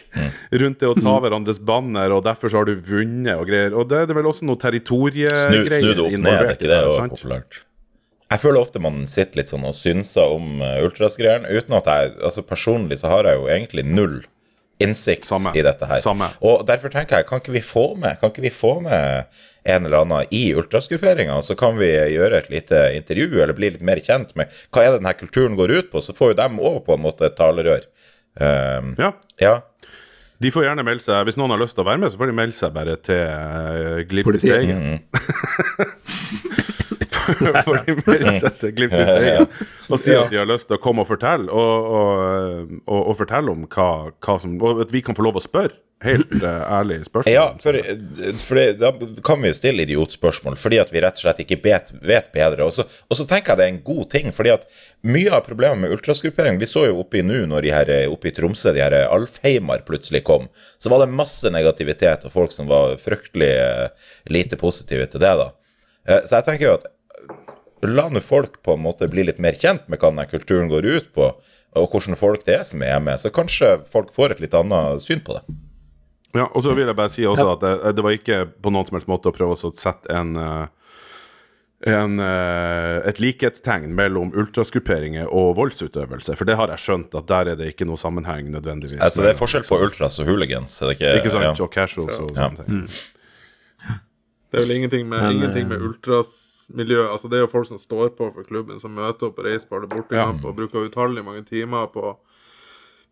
rundt det å ta hverandres banner, og derfor så har du vunnet og greier. Og det er det vel også noe territoriegreier snu det opp ned, er ikke det det, jo populært? Jeg føler ofte man sitter litt sånn og synser om ultras-greiene, uten at jeg Altså personlig så har jeg jo egentlig null innsikt Samme. i dette her. Samme. Og derfor tenker jeg, kan ikke vi få med Kan ikke vi få med en eller annen i ultraskuperinga, så kan vi gjøre et lite intervju, eller bli litt mer kjent med hva er det denne kulturen går ut på, så får jo dem òg på en måte et talerør. Um, Ja. ja. De får gjerne melde seg Hvis noen har lyst til å være med, så får de melde seg bare til uh, Glipp i. Steigen. får de seg til i Steigen og si at de har lyst til å komme og fortelle, og, og, og, og fortelle om hva, hva som Og at vi kan få lov å spørre. Helt uh, ærlig spørsmål. Ja, for, for det, da kan vi jo stille idiotspørsmål, fordi at vi rett og slett ikke vet, vet bedre. Og så, og så tenker jeg det er en god ting, fordi at mye av problemet med ultrasgruppering Vi så jo oppe i nå, når de her oppe i Tromsø, de her Alfheimar plutselig kom, så var det masse negativitet og folk som var fryktelig eh, lite positive til det, da. Eh, Så jeg tenker jo at La nå folk på en måte bli litt mer kjent med hva denne kulturen går ut på, og hvordan folk det er som er med, så kanskje folk får et litt annet syn på det. Ja, og så vil jeg bare si også at det, det var ikke på noen som helst måte å prøve å sette en, eh, en eh, et likhetstegn mellom ultraskuperinger og voldsutøvelse. For det har jeg skjønt at der er det ikke noe sammenheng nødvendigvis. Altså, det er forskjell på ultras og hooligans, er det ikke? Ikke sant? Ja. Og casuals og Ja. sånne ting. Det er vel ingenting med, Men, ingenting med ultrasmiljø Altså, det er jo folk som står på for klubben, som møter opp og reiser på alle bortekamp og bruker utallige mange timer på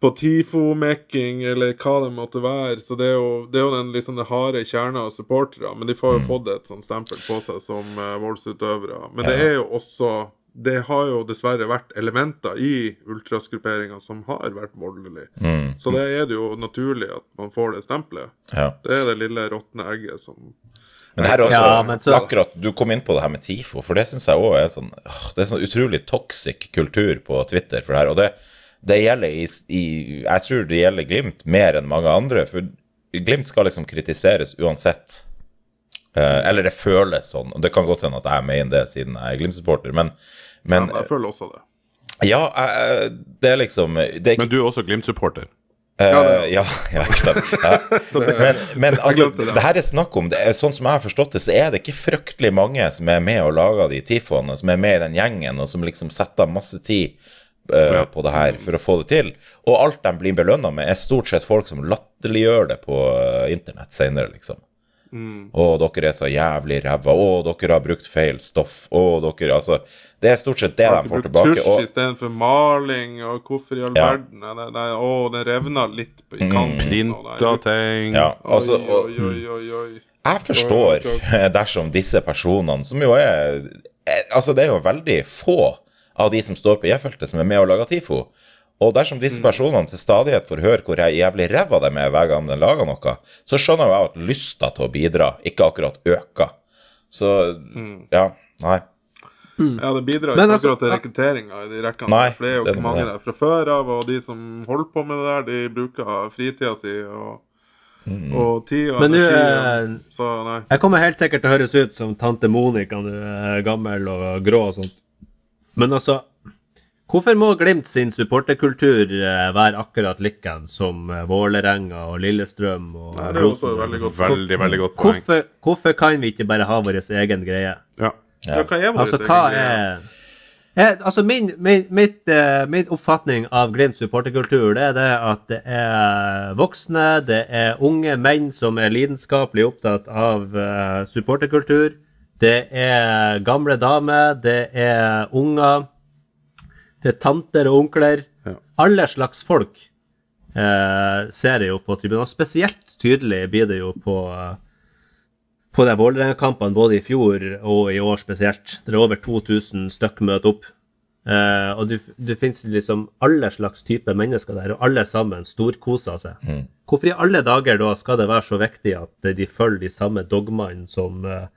på TIFO-mekking eller hva det måtte være. Så det er jo, det er jo den liksom det harde kjerna av supportere. Men de får jo fått et sånt stempel på seg som uh, voldsutøvere. Men det er jo også det har jo dessverre vært elementer i ultrasgrupperinga som har vært voldelige. Så det er det jo naturlig at man får det stempelet. Ja. Det er det lille råtne egget som Men her er også, Ja, men så- akkurat, Du kom inn på det her med TIFO, for det syns jeg òg er sånn åh, Det er sånn utrolig toxic kultur på Twitter for det her. Og det, det gjelder i, i Jeg tror det gjelder Glimt mer enn mange andre. For Glimt skal liksom kritiseres uansett. Eh, eller det føles sånn. Og det kan godt hende at jeg mener det, siden jeg er Glimt-supporter. Men, men Jeg føler også det. ja, jeg- det er liksom det er ikke Men du er også Glimt-supporter. Eh, det ja, ja, ikke sant. Ja. Men, men altså, det. det her er snakk om det er, Sånn som jeg har forstått det, så er det ikke fryktelig mange som er med og lager de tifoene, som er med i den gjengen, og som liksom setter masse tid eh, på det her for å få det til. Og alt de blir belønna med, er stort sett folk som latterliggjør det på uh, internett senere, liksom. Å, dere er så jævlig ræva. Å, dere har brukt feil stoff. Å, dere Altså, det er stort sett det Har de får brukt tilbake. tusj Og, istedenfor maling, og hvorfor i all Ja. verden? Nei, nei, å, det revna litt i kanten. Mm. Printa ting. ja, altså, Oi, oi, oi, oi. Jeg forstår dersom disse personene, som jo er eh, Altså, det er jo veldig få av de som står på J-feltet, som er med og lager TIFO. Og dersom disse personene til stadighet får høre hvor jeg jævlig ræva de er hver gang de lager noe, så skjønner jo jeg at lysta til å bidra ikke akkurat øker. Så ja, nei. Ja, det bidrar ikke altså- akkurat til rekrutteringa i de rekkene. Nei, for det er jo ikke mange der fra før av, og de som holder på med det der, de bruker fritida si og, og tid og Men nå, energi. eh, så nei. Jeg kommer helt sikkert til å høres ut som tante Monica, du er gammel og grå og sånt. Men altså, hvorfor må Glimt sin supporterkultur eh, være akkurat liken som eh, Vålerenga og Lillestrøm og Nei, det er også et veldig godt. Veldig, veldig godt poeng. Hvorfor, hvorfor kan vi ikke bare ha vår egen greie? Ja. Ja, hva er vår Altså, egen hva greie? er eh, Altså, min, min, mitt, min oppfatning av Glimt supporterkultur, det er det at det er voksne, det er unge menn som er lidenskapelig opptatt av supporterkultur. Det er gamle damer, det er unger, det er tanter og onkler. Ja. Alle slags folk eh, ser jeg jo på tribunen. Og spesielt tydelig blir det jo på eh, på de Vålerenga-kampene både i fjor og i år spesielt. Det er over 2000 stykk møter opp. Eh, og du, du finnes liksom alle slags typer mennesker der, og alle sammen storkoser seg. Hvorfor i alle dager da skal det være så viktig at de følger de samme dogmaene som, eh,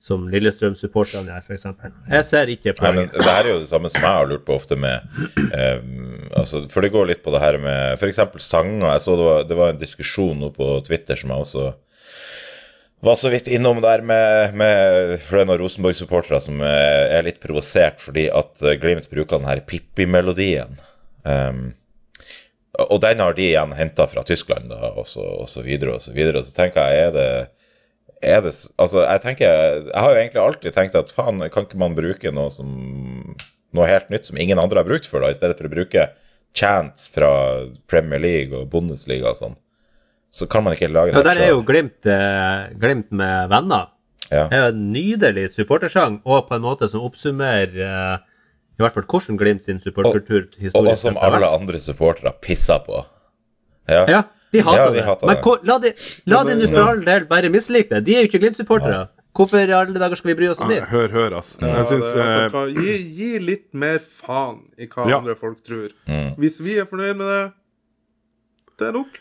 som Lillestrøm-supporterne gjør, f.eks.? Jeg ser ikke poenget. det her er jo det samme som jeg har lurt på ofte med eh, altså, For det går litt på det her med f.eks. sanger. Jeg så det var, det var en diskusjon nå på Twitter som jeg også var så vidt innom der med, med For det er noen Rosenborg-supportere som eh, er litt provosert fordi at eh, Glimt bruker den her Pippi-melodien. Um, og den har de igjen henta fra Tyskland, da, og så, og så videre og så videre. Og så tenker jeg, er det er det, altså, jeg tenker, jeg har jo egentlig alltid tenkt at faen, kan ikke man bruke noe som noe helt nytt som ingen andre har brukt før, da, i stedet for å bruke chants fra Premier League og Bundesliga og sånn. Så kan man ikke lage Ja, det der er jo. Glimt, eh, glimt med venner. Ja. Det er jo en nydelig supportersang, og på en måte som oppsummerer eh, i hvert fall hvordan Glimt sin og historisk som vært Og som alle andre supportere pisser på. Ja. Ja, de hater Ja, de det. hater Men det. Men la de, la de nå for all del bare mislike det. De er jo ikke Glimt-supportere. Hvorfor i alle dager skal vi bry oss om det? Hør, hør, ass. Ja, Jeg syns det, altså, eh, hva, gi, gi litt mer faen i hva Ja. andre folk tror. Mm. Hvis vi er fornøyd med det, det er nok.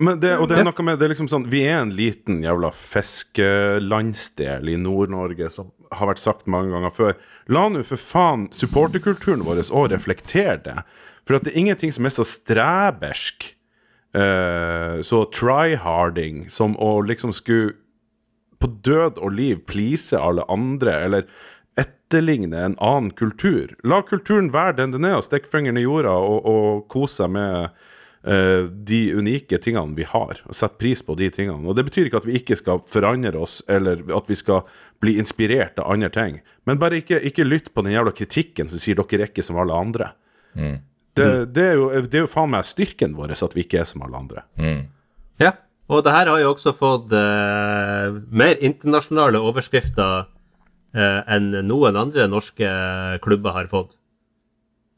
Men det, og det er noe med Det er liksom sånn Vi er en liten jævla fiskelandsdel i Nord-Norge, som har vært sagt mange ganger før. La nå for faen supporterkulturen vår òg reflektere det. For at det er ingenting som er så strebersk, eh, så tryharding, som å liksom skulle på død og liv please alle andre, eller etterligne en annen kultur. La kulturen være den den er, og stikk fingeren i jorda og, og kose seg med uh, de unike tingene vi har, og sette pris på de tingene. Og Det betyr ikke at vi ikke skal forandre oss, eller at vi skal bli inspirert av andre ting. Men bare ikke, ikke lytt på den jævla kritikken som sier dere er ikke som alle andre. Det, det, er jo, det er jo faen meg styrken vår at vi ikke er som alle andre. Ja, og det her har jo også fått eh, mer internasjonale overskrifter eh, enn noen andre norske klubber har fått.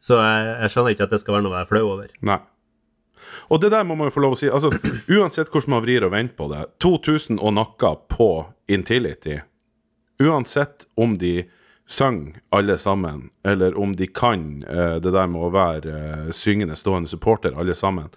Så jeg, jeg skjønner ikke at det skal være noe å være flau over. Nei. Og det der må man jo få lov å si. Altså, uansett hvordan man vrir og vender på det, 2000 og nakka på Intility, uansett om de synger alle sammen, eller om de kan eh, det der med å være eh, syngende, stående supporter alle sammen,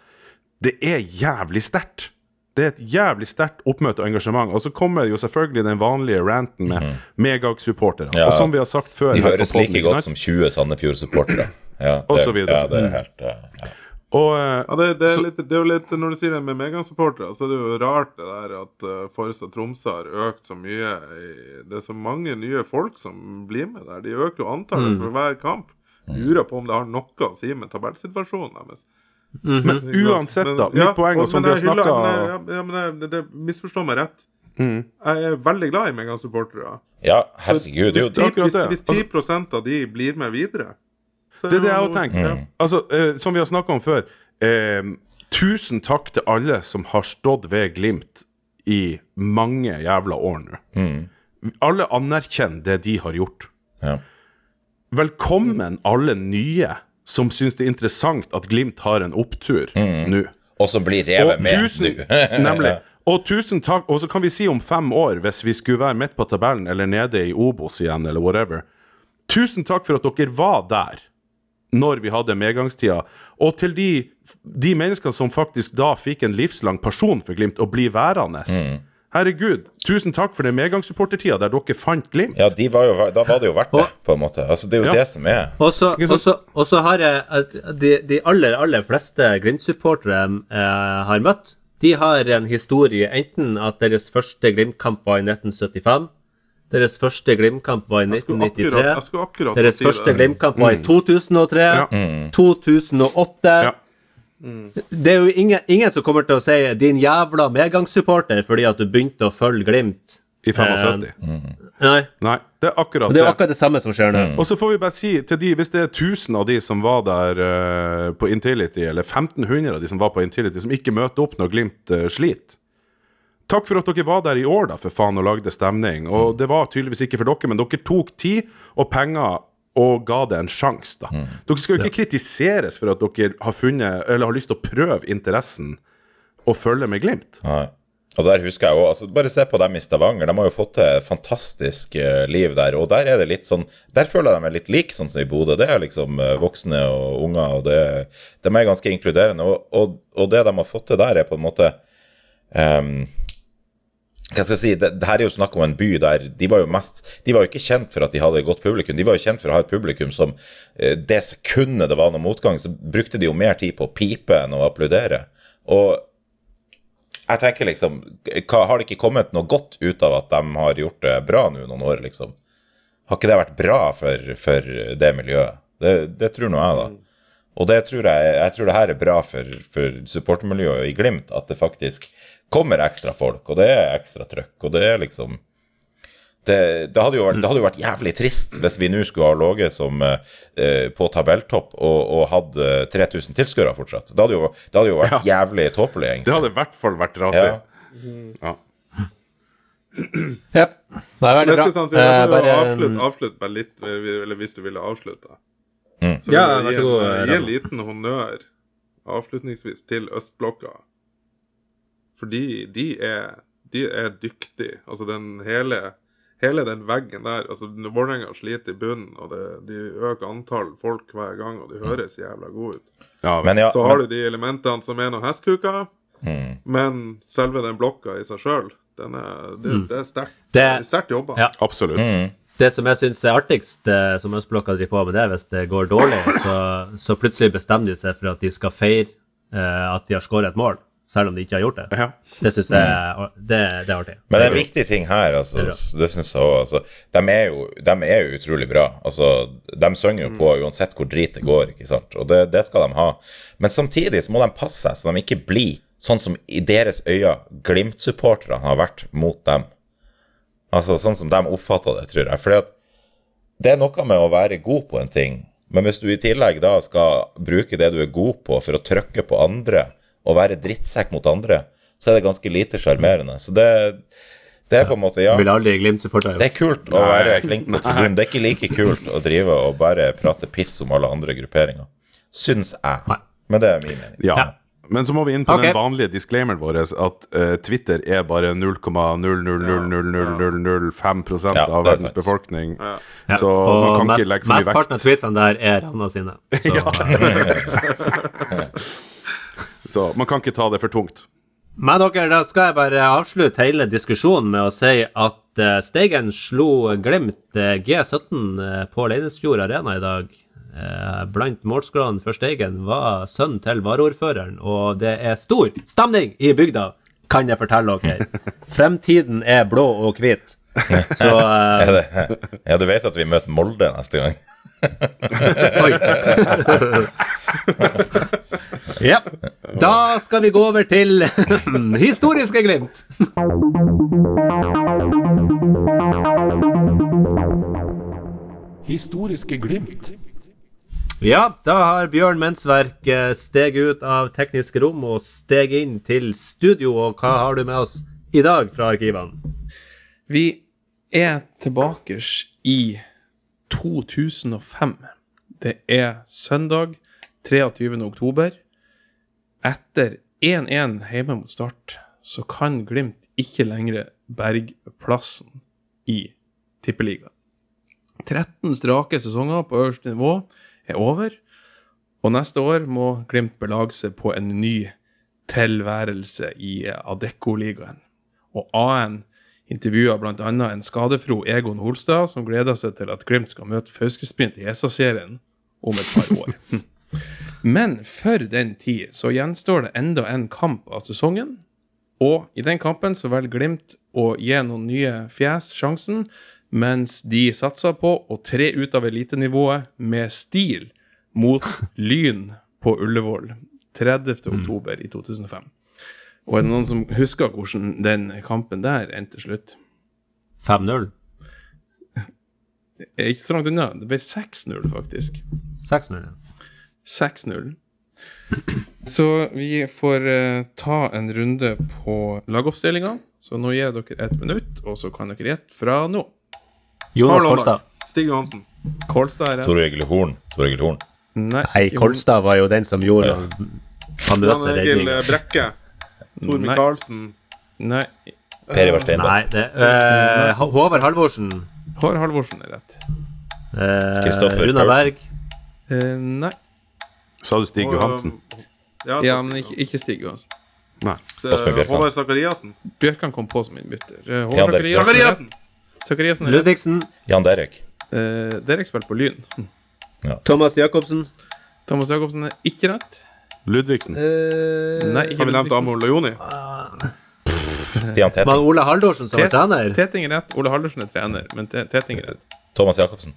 det er jævlig sterkt. Det er et jævlig sterkt oppmøte og engasjement. Og så kommer jo selvfølgelig den vanlige ranten med megag-supportere. Mhm. Ja. Og som vi har sagt før De høres like godt som 20 Sandefjord-supportere. Ja, det- videre. Ja, det er helt eh, ja. Og, eh, Ja, det, det, er Så- litt, det er jo litt Når du sier det med Megan-supportere, så er det jo rart det der at uh, Forrestad Tromsø har økt så mye. I, det er så mange nye folk som blir med der. De øker jo antallet for hver kamp. Lurer på om det har noe å si med tabellsituasjonen deres. men uansett, da. Mitt poeng, og som men vi har snakka ja, ja, men det, det misforstår meg rett. Mm. Jeg er veldig glad i Megan-supportere. ja, herregud. Det er jo Hvis, hvis, hvis 10 av de blir med videre Det er det jeg har tenkt. Ja. Altså, eh, som vi har snakka om før eh, Tusen takk til alle som har stått ved Glimt i mange jævla år nå. Alle anerkjenner det de har gjort. Ja. Velkommen alle nye som syns det er interessant at Glimt har en opptur nå. Og som blir revet Og med tusen, nå. nemlig. Og tusen takk. Og så kan vi si om fem år, hvis vi skulle være midt på tabellen eller nede i Obos igjen, eller whatever Tusen takk for at dere var der når vi hadde medgangstida. Og til de, de menneskene som faktisk da fikk en livslang person for Glimt, å bli værende. Herregud, tusen takk for den medgangssupportertida der dere fant Glimt. Ja, de var jo, da var det jo verdt det, på en måte. Altså, det er jo Ja. det som er Og så, har jeg de, de aller, aller fleste Glimt-supportere jeg har møtt, de har en historie enten at deres første Glimt-kamp var i 1975, deres første Glimt-kamp var i Jeg skulle akkurat, jeg 1993, skulle akkurat deres første. Glimt-kamp var i 2003, Ja. 2008 Ja. Det er jo ingen, ingen som kommer til å si 'din jævla medgangssupporter' fordi at du begynte å følge Glimt. I 75. Nei. Nei, det er akkurat det er akkurat det samme som skjer nå. Og så får vi bare si til de, hvis det er 1000 av de som var der uh, på Intility, eller 1500 av de som var på Intility, som ikke møter opp når Glimt uh, sliter Takk for at dere var der i år, da, for faen, og lagde stemning. Og det var tydeligvis ikke for dere, men dere tok tid og penger og ga det en sjanse, da. Dere skal jo ikke kritiseres for at dere har funnet, eller har lyst til å prøve interessen og følge med Glimt. Nei. Og der husker jeg jo, altså Bare se på dem i Stavanger. De har jo fått til et fantastisk eh, liv der. Og der er det litt sånn Der føler jeg de er litt like sånn som i Bodø. Det er liksom eh, voksne og unger, og det, de er ganske inkluderende. Og, og, og det de har fått til der, er på en måte ehm, hva skal jeg si, det, det her er jo snakk om en by der de var jo mest De var jo ikke kjent for at de hadde et godt publikum, de var jo kjent for å ha et publikum som eh, Det sekundet det var noe motgang, så brukte de jo mer tid på å pipe enn å applaudere. Og jeg tenker liksom Har det ikke kommet noe godt ut av at de har gjort det bra nå noen år, liksom? Har ikke det vært bra for, for det miljøet? Det, det tror nå jeg, da. Og det tror jeg, jeg tror det her er bra for, for supportermiljøet i Glimt, at det faktisk kommer ekstra folk, og det er ekstra trøkk, og det er liksom det, det, hadde jo vært, det hadde jo vært jævlig trist hvis vi nå skulle ha ligget som eh, på tabelltopp og, og hatt eh, 3000 tilskuere fortsatt. Det hadde jo, det hadde jo vært jævlig tåpelig, egentlig. Det hadde i hvert fall vært rasig. Ja. Ja. Yep. Det er veldig bra. sånn, jeg Eh, bare- avslutte, avslutt bare litt, eller hvis du ville avslutte. Mm. Så vil Ja, jeg vær gi så god, Gi en liten honnør avslutningsvis til Østblokka. Fordi de er, de er dyktige. Altså den hele, hele den veggen der altså Vålerenga sliter i bunnen, og det, de øker antall folk hver gang, og de høres jævla gode ut. Ja, Men ja, Så har men, du de elementene som er noen hestkuker, mm. men selve den blokka i seg sjøl, det, det er sterkt. Det- er sterkt jobba. Ja. absolutt. Mm. Det som jeg syns er artigst, eh, som Østblokka driver på med det, hvis det går dårlig, så, så plutselig bestemmer de seg for at de skal feire eh, at de har skåret et mål, selv om de ikke har gjort det. Ja. Det syns jeg det, det er artig. Men det er en viktig ting her, altså, Det det syns jeg òg. Altså, de, er jo, de er jo utrolig bra. Altså, de synger jo på uansett hvor drit det går, ikke sant. Og det, det skal de ha. Men samtidig så må de passe seg så de ikke blir sånn som i deres øyne Glimt-supporterne har vært mot dem. Altså sånn som de oppfatter det, tror jeg. Fordi at det er noe med å være god på en ting, men hvis du i tillegg da skal bruke det du er god på for å trykke på andre og være drittsekk mot andre, så er det ganske lite sjarmerende. Så det, det er på en måte Ja, Vil aldri Glimt-supporter det er kult å være flink på tribunen. Det er ikke like kult å drive og bare prate piss om alle andre grupperinger. Syns jeg. Men det er min mening. Ja. Ja. Men så må vi inn på okay. den vanlige disclaimeren vår at uh, Twitter er bare 0,0000005 Ja, av er verdens befolkning. Ja. Så og man kan mest, ikke legge for mye vekt. Mesteparten av tweetsene der er Ranna sine. Så, Så man kan ikke ta det for tungt. Men dere, da skal jeg bare avslutte hele diskusjonen med å si at eh, Steigen slo Glimt eh, G17 eh, på Leinesfjord Arena i dag. Eh, blant målskårerne for Steigen var sønnen til varaordføreren, og det er stor stemning i bygda, kan jeg fortelle dere. Fremtiden er blå og hvit. Så uh... Er det, ja, du vet at vi møter Molde neste gang? Oi. ja. Da skal vi gå over til historiske Glimt. Historiske glimt. Ja, da har Bjørn Mensverk eh, steget ut av teknisk rom og steg inn til studio. Og hva har du med oss i dag fra arkivene? Vi er tilbake i 2005. Det er søndag 23. oktober. Etter 1-1 hjemme mot Start, så kan Glimt ikke lenger berge plassen i Tippeligaen. 13 strake sesonger på øverste nivå er over, og neste år må Glimt belage seg på en ny tilværelse i Adecco-ligaen. Og AN intervjua bl.a. en skadefro Egon Holstad, som gleder seg til at Glimt skal møte Fauskesprint i ESA-serien om et par år. Men for den tid så gjenstår det enda en kamp av sesongen. Og i den kampen så velger Glimt å gi noen nye fjes sjansen, mens de satser på å tre ut av elitenivået med stil mot Lyn på Ullevål 30. oktober i 2005. Og er det noen som husker hvordan den kampen der endte til slutt? 5-0. Er Ikke så langt unna. Det ble 6-0, faktisk. 6-0. ja. 6-0. Så vi får eh, ta en runde på lagoppstillinga. Så nå gir jeg dere ett minutt, og så kan dere gjette fra nå. Jonas Kolstad. Stig Johansen. Kolstad er rett. Tor Egil Horn. Tor Egil Horn. Nei, Nei, Kolstad var jo den som gjorde ja. famøse Egil. Brekke. Tor. Micaelsen. Nei. Per Ivar Steinberg. Nei, det eh, Håvard Halvorsen. Håvard Halvorsen er rett. Eh, Kristoffer Runar Runa Berg. Eh, nei. Sa du Stig Johansen? um, Ja, Ja, men ikke, ikke Stig Johansen. Nei. så- Håvard Sakariassen. Bjørkan kom på som innbytter. Eh, Håvard Sakariassen! rett. Ludvigsen. Jan Derek. Eh, Derek spilte på Lyn. Ja. Thomas Jacobsen. Thomas Jacobsen er ikke rett. Ludvigsen. Uh, Nei, ikke Har vi nevnt. Amor Lajoni? Stian men Teting. Ole Haldorsen som var trener. Teting er rett. Ole Haldorsen er trener, men Teting er rett. Thomas Jacobsen.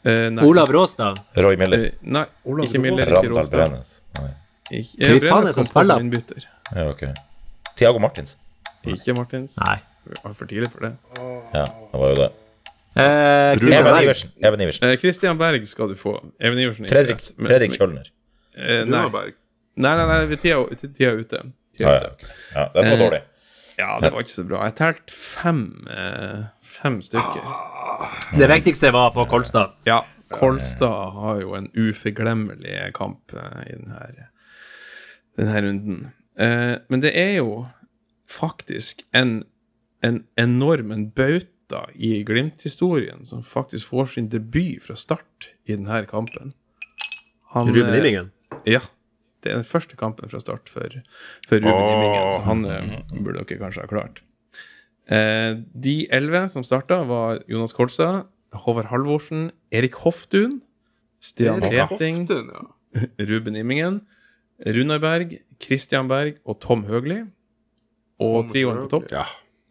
Uh, nei. Olav Råstad. Roy Miller. Uh, nei, Olav ikke Miller, ikke Randal Råstad. Brenes. Nei. Ikke, eh, faen er Brenes som kom på spiller? som innbytter. Ja, ok. Tiago Martins. Ikke Martins. Nei. Var for tidlig for det. Ja, det var jo det. Eh, Even Iversen. Even Iversen. Eh, Christian Berg skal du få. Even Iversen er Fredrik, Fredrik Kjølner. Eh, nei. Nei, nei, nei, vi tida, tida er ute. Tida er ja, ute. ja, dette var Eh, dårlig. Ja, det var ikke så bra. Jeg telte fem, eh, fem stykker. Det viktigste var for Kolstad. Ja, Kolstad har jo en uforglemmelig kamp eh, i denne, denne runden. Eh, men det er jo faktisk en, en enorm en bauta i Glimt-historien som faktisk får sin debut fra start i denne kampen. Han, Ruben eh, Immingen. Ja. Det er den første kampen fra start for, for Ruben oh. Immingen, så han eh, burde dere kanskje ha klart. Eh, de elleve som starta, var Jonas Kolstad, Håvard Halvorsen, Erik Hoftun, Stian Heting, ja. Ruben Immingen, Runar Berg, Christian Berg og Tom Høgli. Og Tom trioen på topp Ja.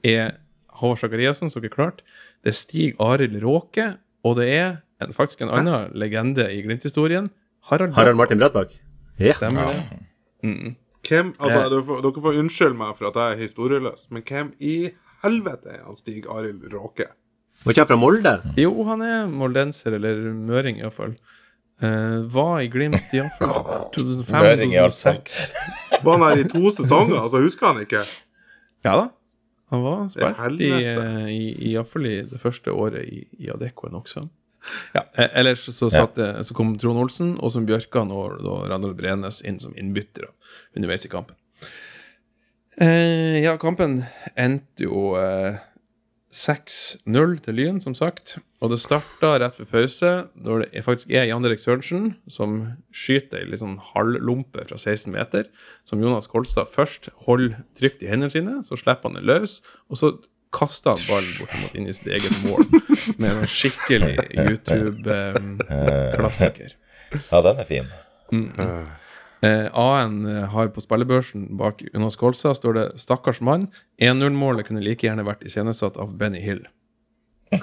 er Håvard Sakariassen, som dere klart. Det er Stig Arild Råke, og det er en, faktisk en annen legende i Glimt-historien. Harald, Harald Martin Brattbakk. Ja. Stemmer det? Hvem, altså, dere, får, dere får unnskylde meg for at jeg er historieløs, men hvem i helvete er han Stig Arild Råke? Var ikke han fra Molde? Jo, han er moldenser, eller møring iallfall. Uh, var i Glimt iallfall Møring i alle fall. 2005-2006. Var han her i to sesonger? Altså, husker han ikke? Ja da. Han var spilt i, uh, i, i, iallfall i det første året i, i Adekoen også. Ja, eh, ellers så, satt, ja. så kom Trond Olsen, Åsmund Bjørkan og, og Randal Brenes inn som innbyttere underveis i kampen. Eh, ja, kampen endte jo eh, 6-0 til Lyn, som sagt. Og det starta rett før pause, når det faktisk er Jan Erik Sørensen som skyter ei sånn halvlompe fra 16 meter, som Jonas Kolstad først holder trygt i hendene sine, så slipper han den løs, og så kaster han ballen bortimot inn i sitt eget mål med en skikkelig YouTube-klassiker. Ja, den er fin. Eh, AN eh, har på spillebørsen bak Jonas Kolstad står det 'Stakkars mann'. 1-0-målet kunne like gjerne vært iscenesatt av Benny Hill.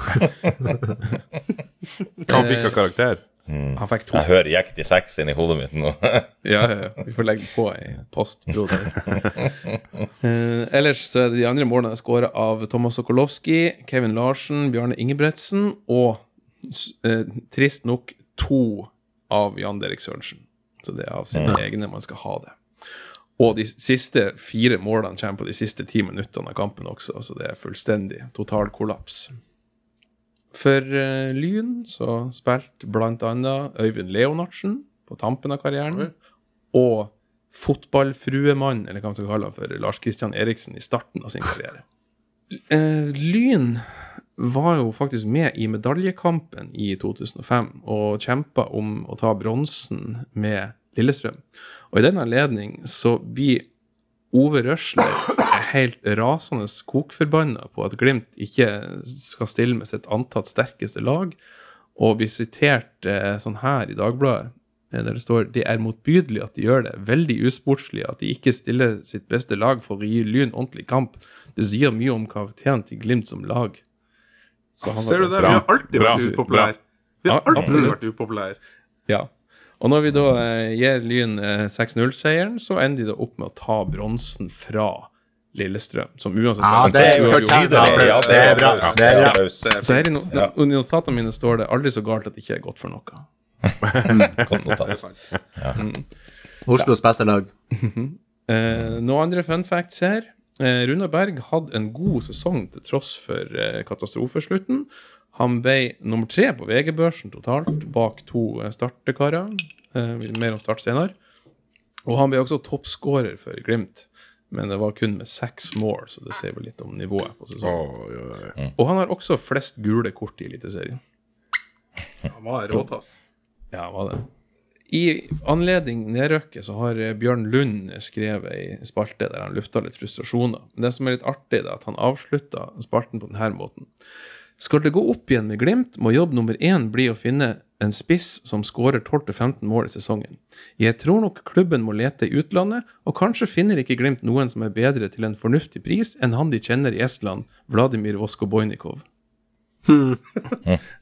Hva fikk av karakter? Han fikk to. Jeg hører jekt i seks inni hodet mitt nå. Ja, ja. Vi får legge på i post, broder. uh, ellers så er det de andre målene skåra av Thomas Sokolowski, Kevin Larsen, Bjarne Ingebretsen og eh, trist nok to av Jan Derek Sørensen. Så det er av sine egne man skal ha det. Og de siste fire målene kommer på de siste ti minuttene av kampen også, så det er fullstendig total kollaps. For uh, Lyn så spilte annet Øyvind Leonardsen på tampen av karrieren, og fotballfruemann, eller hva man skal kalle han for, Lars Kristian Eriksen i starten av sin karriere. Uh, Lyn var jo faktisk med i medaljekampen i 2005 og kjempa om å ta bronsen med Lillestrøm. Og i den anledning så blir Ove Røsler helt rasende kokforbanna på at Glimt ikke skal stille med sitt antatt sterkeste lag, og blir sitert eh, sånn her i Dagbladet, eh, der det står det er motbydelig at de gjør det, veldig usportslig at de ikke stiller sitt beste lag for å gi Lyn ordentlig kamp. Det sier mye om karakteren til Glimt som lag. Så han Ser du det? Vi har alltid vært upopulære. Vi har alltid vært upopulære. Ja. Og når vi da eh, gir Lyn eh, 6-0-seieren, så ender de da opp med å ta bronsen fra Lillestrøm, som uansett Ja, det er jo Tydelig. tydelig. Ja, Det er bra. Det er bra. Så her i, no Ja. notatene mine står det aldri så galt at det ikke er godt for noe. Godt notat. Oslos beste lag. Eh, noen andre fun facts her. Eh, Runa Berg hadde en god sesong til tross for eh, katastrofeslutten. Han ble nummer tre på VG-børsen totalt, bak to eh, startekarer. Eh, mer om start senere. Og han ble også toppskårer for Glimt, men det var kun med seks mål, så det sier vel litt om nivået på sesongen. Oi, ja, ja. Og han har også flest gule kort i Eliteserien. Han var råtass. Ja, var det. I anledning nedrykket så har eh, Bjørn Lund skrevet ei spalte der han lufta litt frustrasjoner. Men det som er litt artig, det er at han avslutta spalten på denne måten. Skal det gå opp igjen med Glimt, må jobb nummer én bli å finne en spiss som skårer 12-15 mål i sesongen. Jeg tror nok klubben må lete i utlandet, og kanskje finner ikke Glimt noen som er bedre til en fornuftig pris enn han de kjenner i Estland, Vladimir Voskobojnikov.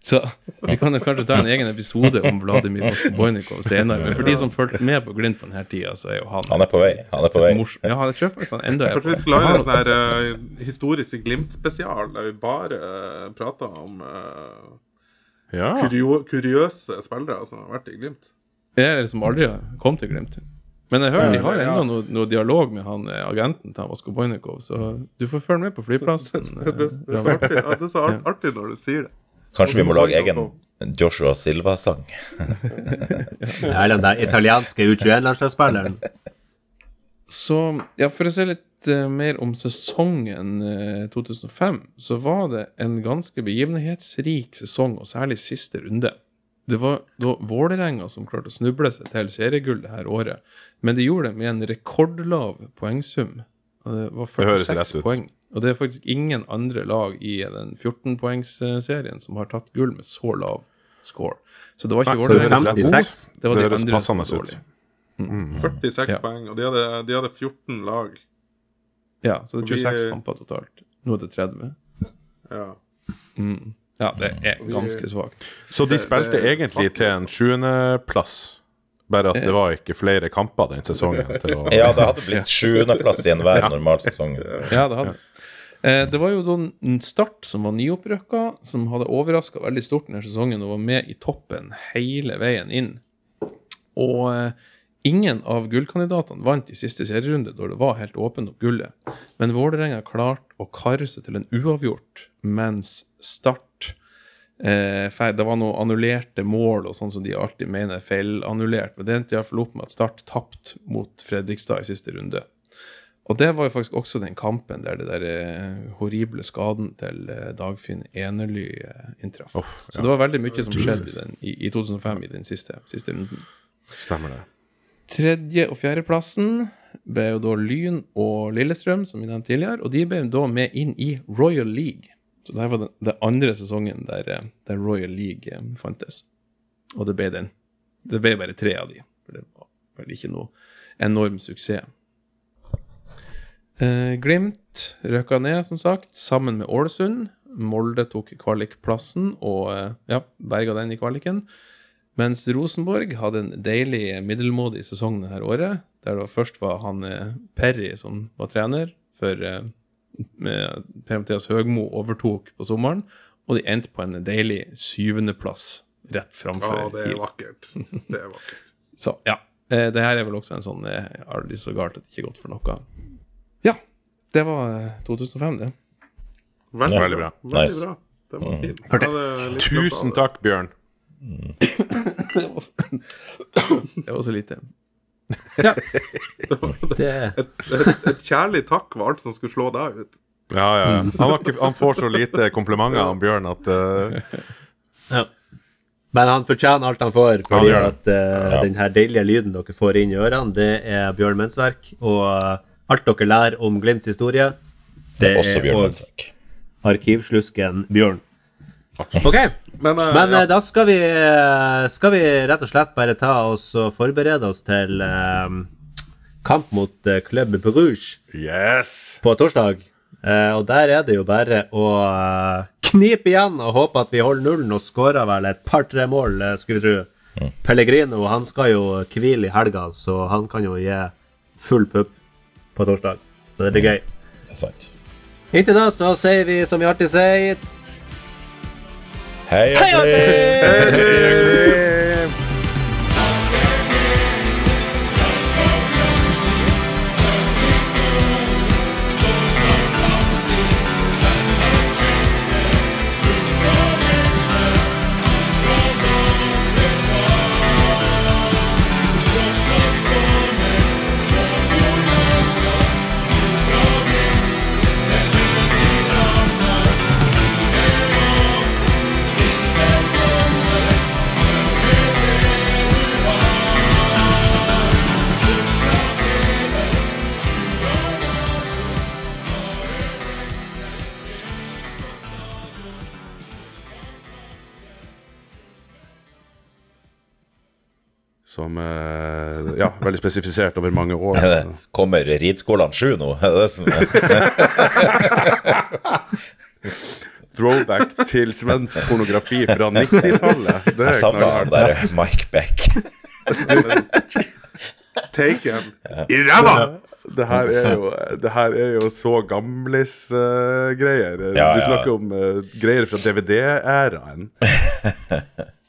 Så vi kan jo kanskje ta en egen episode om Vladimir Voskobojnikov senere. Men for de som fulgte med på Glimt på denne tida, så er jo han, Han er på vei. Han er på vei. Ja, han er faktisk han enda er på. vi skulle lage en sånn her uh, historisk Glimt-spesial, der vi bare uh, prata om uh, Ja. kurio kuriøse spillere som har vært i Glimt. Jeg liksom aldri kommet til Glimt. Men jeg hører de har ennå noe, noe dialog med han eh, agenten til han Voskobojnikov, så du får følge med på flyplassen. Det, det, det, er så eh, artig, ja, det er så art, artig når du sier det. Kanskje vi må lage egen Joshua Silva-sang. Eller den italienske U21-landslagsspilleren. Så ja, for å se litt eh, mer om sesongen eh, 2005, så var det en ganske begivenhetsrik sesong, og særlig siste runde. Det var da Vålerenga som klarte å snuble seg til seriegull det her året, men de gjorde det med en rekordlav poengsum. Og det var 46 det poeng. Og det er faktisk ingen andre lag i den 14-poengsserien som har tatt gull med så lav score. Så det var ikke Vålerenga. det var høres god, 56. det var de høres andre som var dårlige. Mm. 46 Ja. poeng, og de hadde, de hadde 14 lag. Ja, så det er Og vi 26 er- kamper totalt. Nå er det 30. Ja. Ja, det er ganske svakt. Så de spilte egentlig til en sjuendeplass, bare at det var ikke flere kamper den sesongen. Til å... Ja, det hadde blitt sjuendeplass i enhver normal sesong. Ja, det hadde eh, Det var jo en Start som var nyopprykka, som hadde overraska veldig stort denne sesongen og var med i toppen hele veien inn. Og eh, ingen av gullkandidatene vant i siste serierunde, da det var helt åpent om gullet. Men Vålerenga klarte å karre seg til en uavgjort, mens Start Det var noen annullerte mål og sånn som de alltid mener er feilannullert. Men det endte iallfall opp med at Start tapte mot Fredrikstad i siste runde. Og det var jo faktisk også den kampen der det der eh, horrible skaden til eh, Dagfinn Enerly eh, inntraff. Så det var veldig mye som skjedde i, den, i, i 2005 i den siste, siste runden. Stemmer det. Tredje- og fjerdeplassen ble jo da Lyn og Lillestrøm, som vi nevnte tidligere, og de ble da med inn i Royal League. Så det her var den, den andre sesongen der, eh, der Royal League eh, fantes. Og det ble den. Det ble bare tre av de, for det var vel ikke noe enorm suksess. Eh, Glimt røkka ned, som sagt, sammen med Ålesund. Molde tok kvalikplassen og eh, ja, berga den i kvaliken. Mens Rosenborg hadde en deilig middelmådig sesong dette året. Der det først var han Perry som var trener, for med Per-Mathias Høgmo overtok på sommeren. Og de endte på en deilig syvendeplass rett framfor Ja, det er vakkert. Det er vakkert. Så ja. Eh, det her er vel også en sånn eh, aldri så galt at det ikke er godt for noe. Ja. Det var eh, 2005, det. Veldig, Veldig bra. Veldig Nice. bra. Det var fint. Det er litt Tusen takk, Bjørn. Det var, det var så lite. Det, det. Et, et kjærlig takk var alt som skulle slå deg ut. Ja, ja, ja. Han, var ikke, han får så lite komplimenter, av Bjørn, at uh... ja. Men han fortjener alt han får, fordi han at uh, den her deilige lyden dere får inn i ørene, det er Bjørn Mønsverk. Og uh, alt dere lærer om Glimts historie, det Også er Bjørn Mønsverk. Arkivslusken Bjørn. Ok, Men, uh, men ja, eh, da skal vi, eh, skal vi rett og slett bare ta oss og forberede oss til uh, kamp mot uh, Club Bruges Yes! på torsdag. Eh, og der er det jo bare å knipe igjen og håpe at vi holder nullen og skårer vel et par-tre mål, skulle vi tro. Pellegrino han skal jo hvile i helga, så han kan jo gi full pupp på torsdag. Så det blir gøy. Det er sant. Inntil da så sier vi som vi alltid sier Hei, Hei, Ugly! Som er Ja, veldig spesifisert over mange år. Er Kommer rideskolene sju nå? Throwback til svensk pornografi fra 90-tallet. Jeg savna han der Mike Beck. Taken i ræva! Det her er jo, det her er jo så gamlis-greier. Ja, du ja. snakker om uh, greier fra DVD-æraen.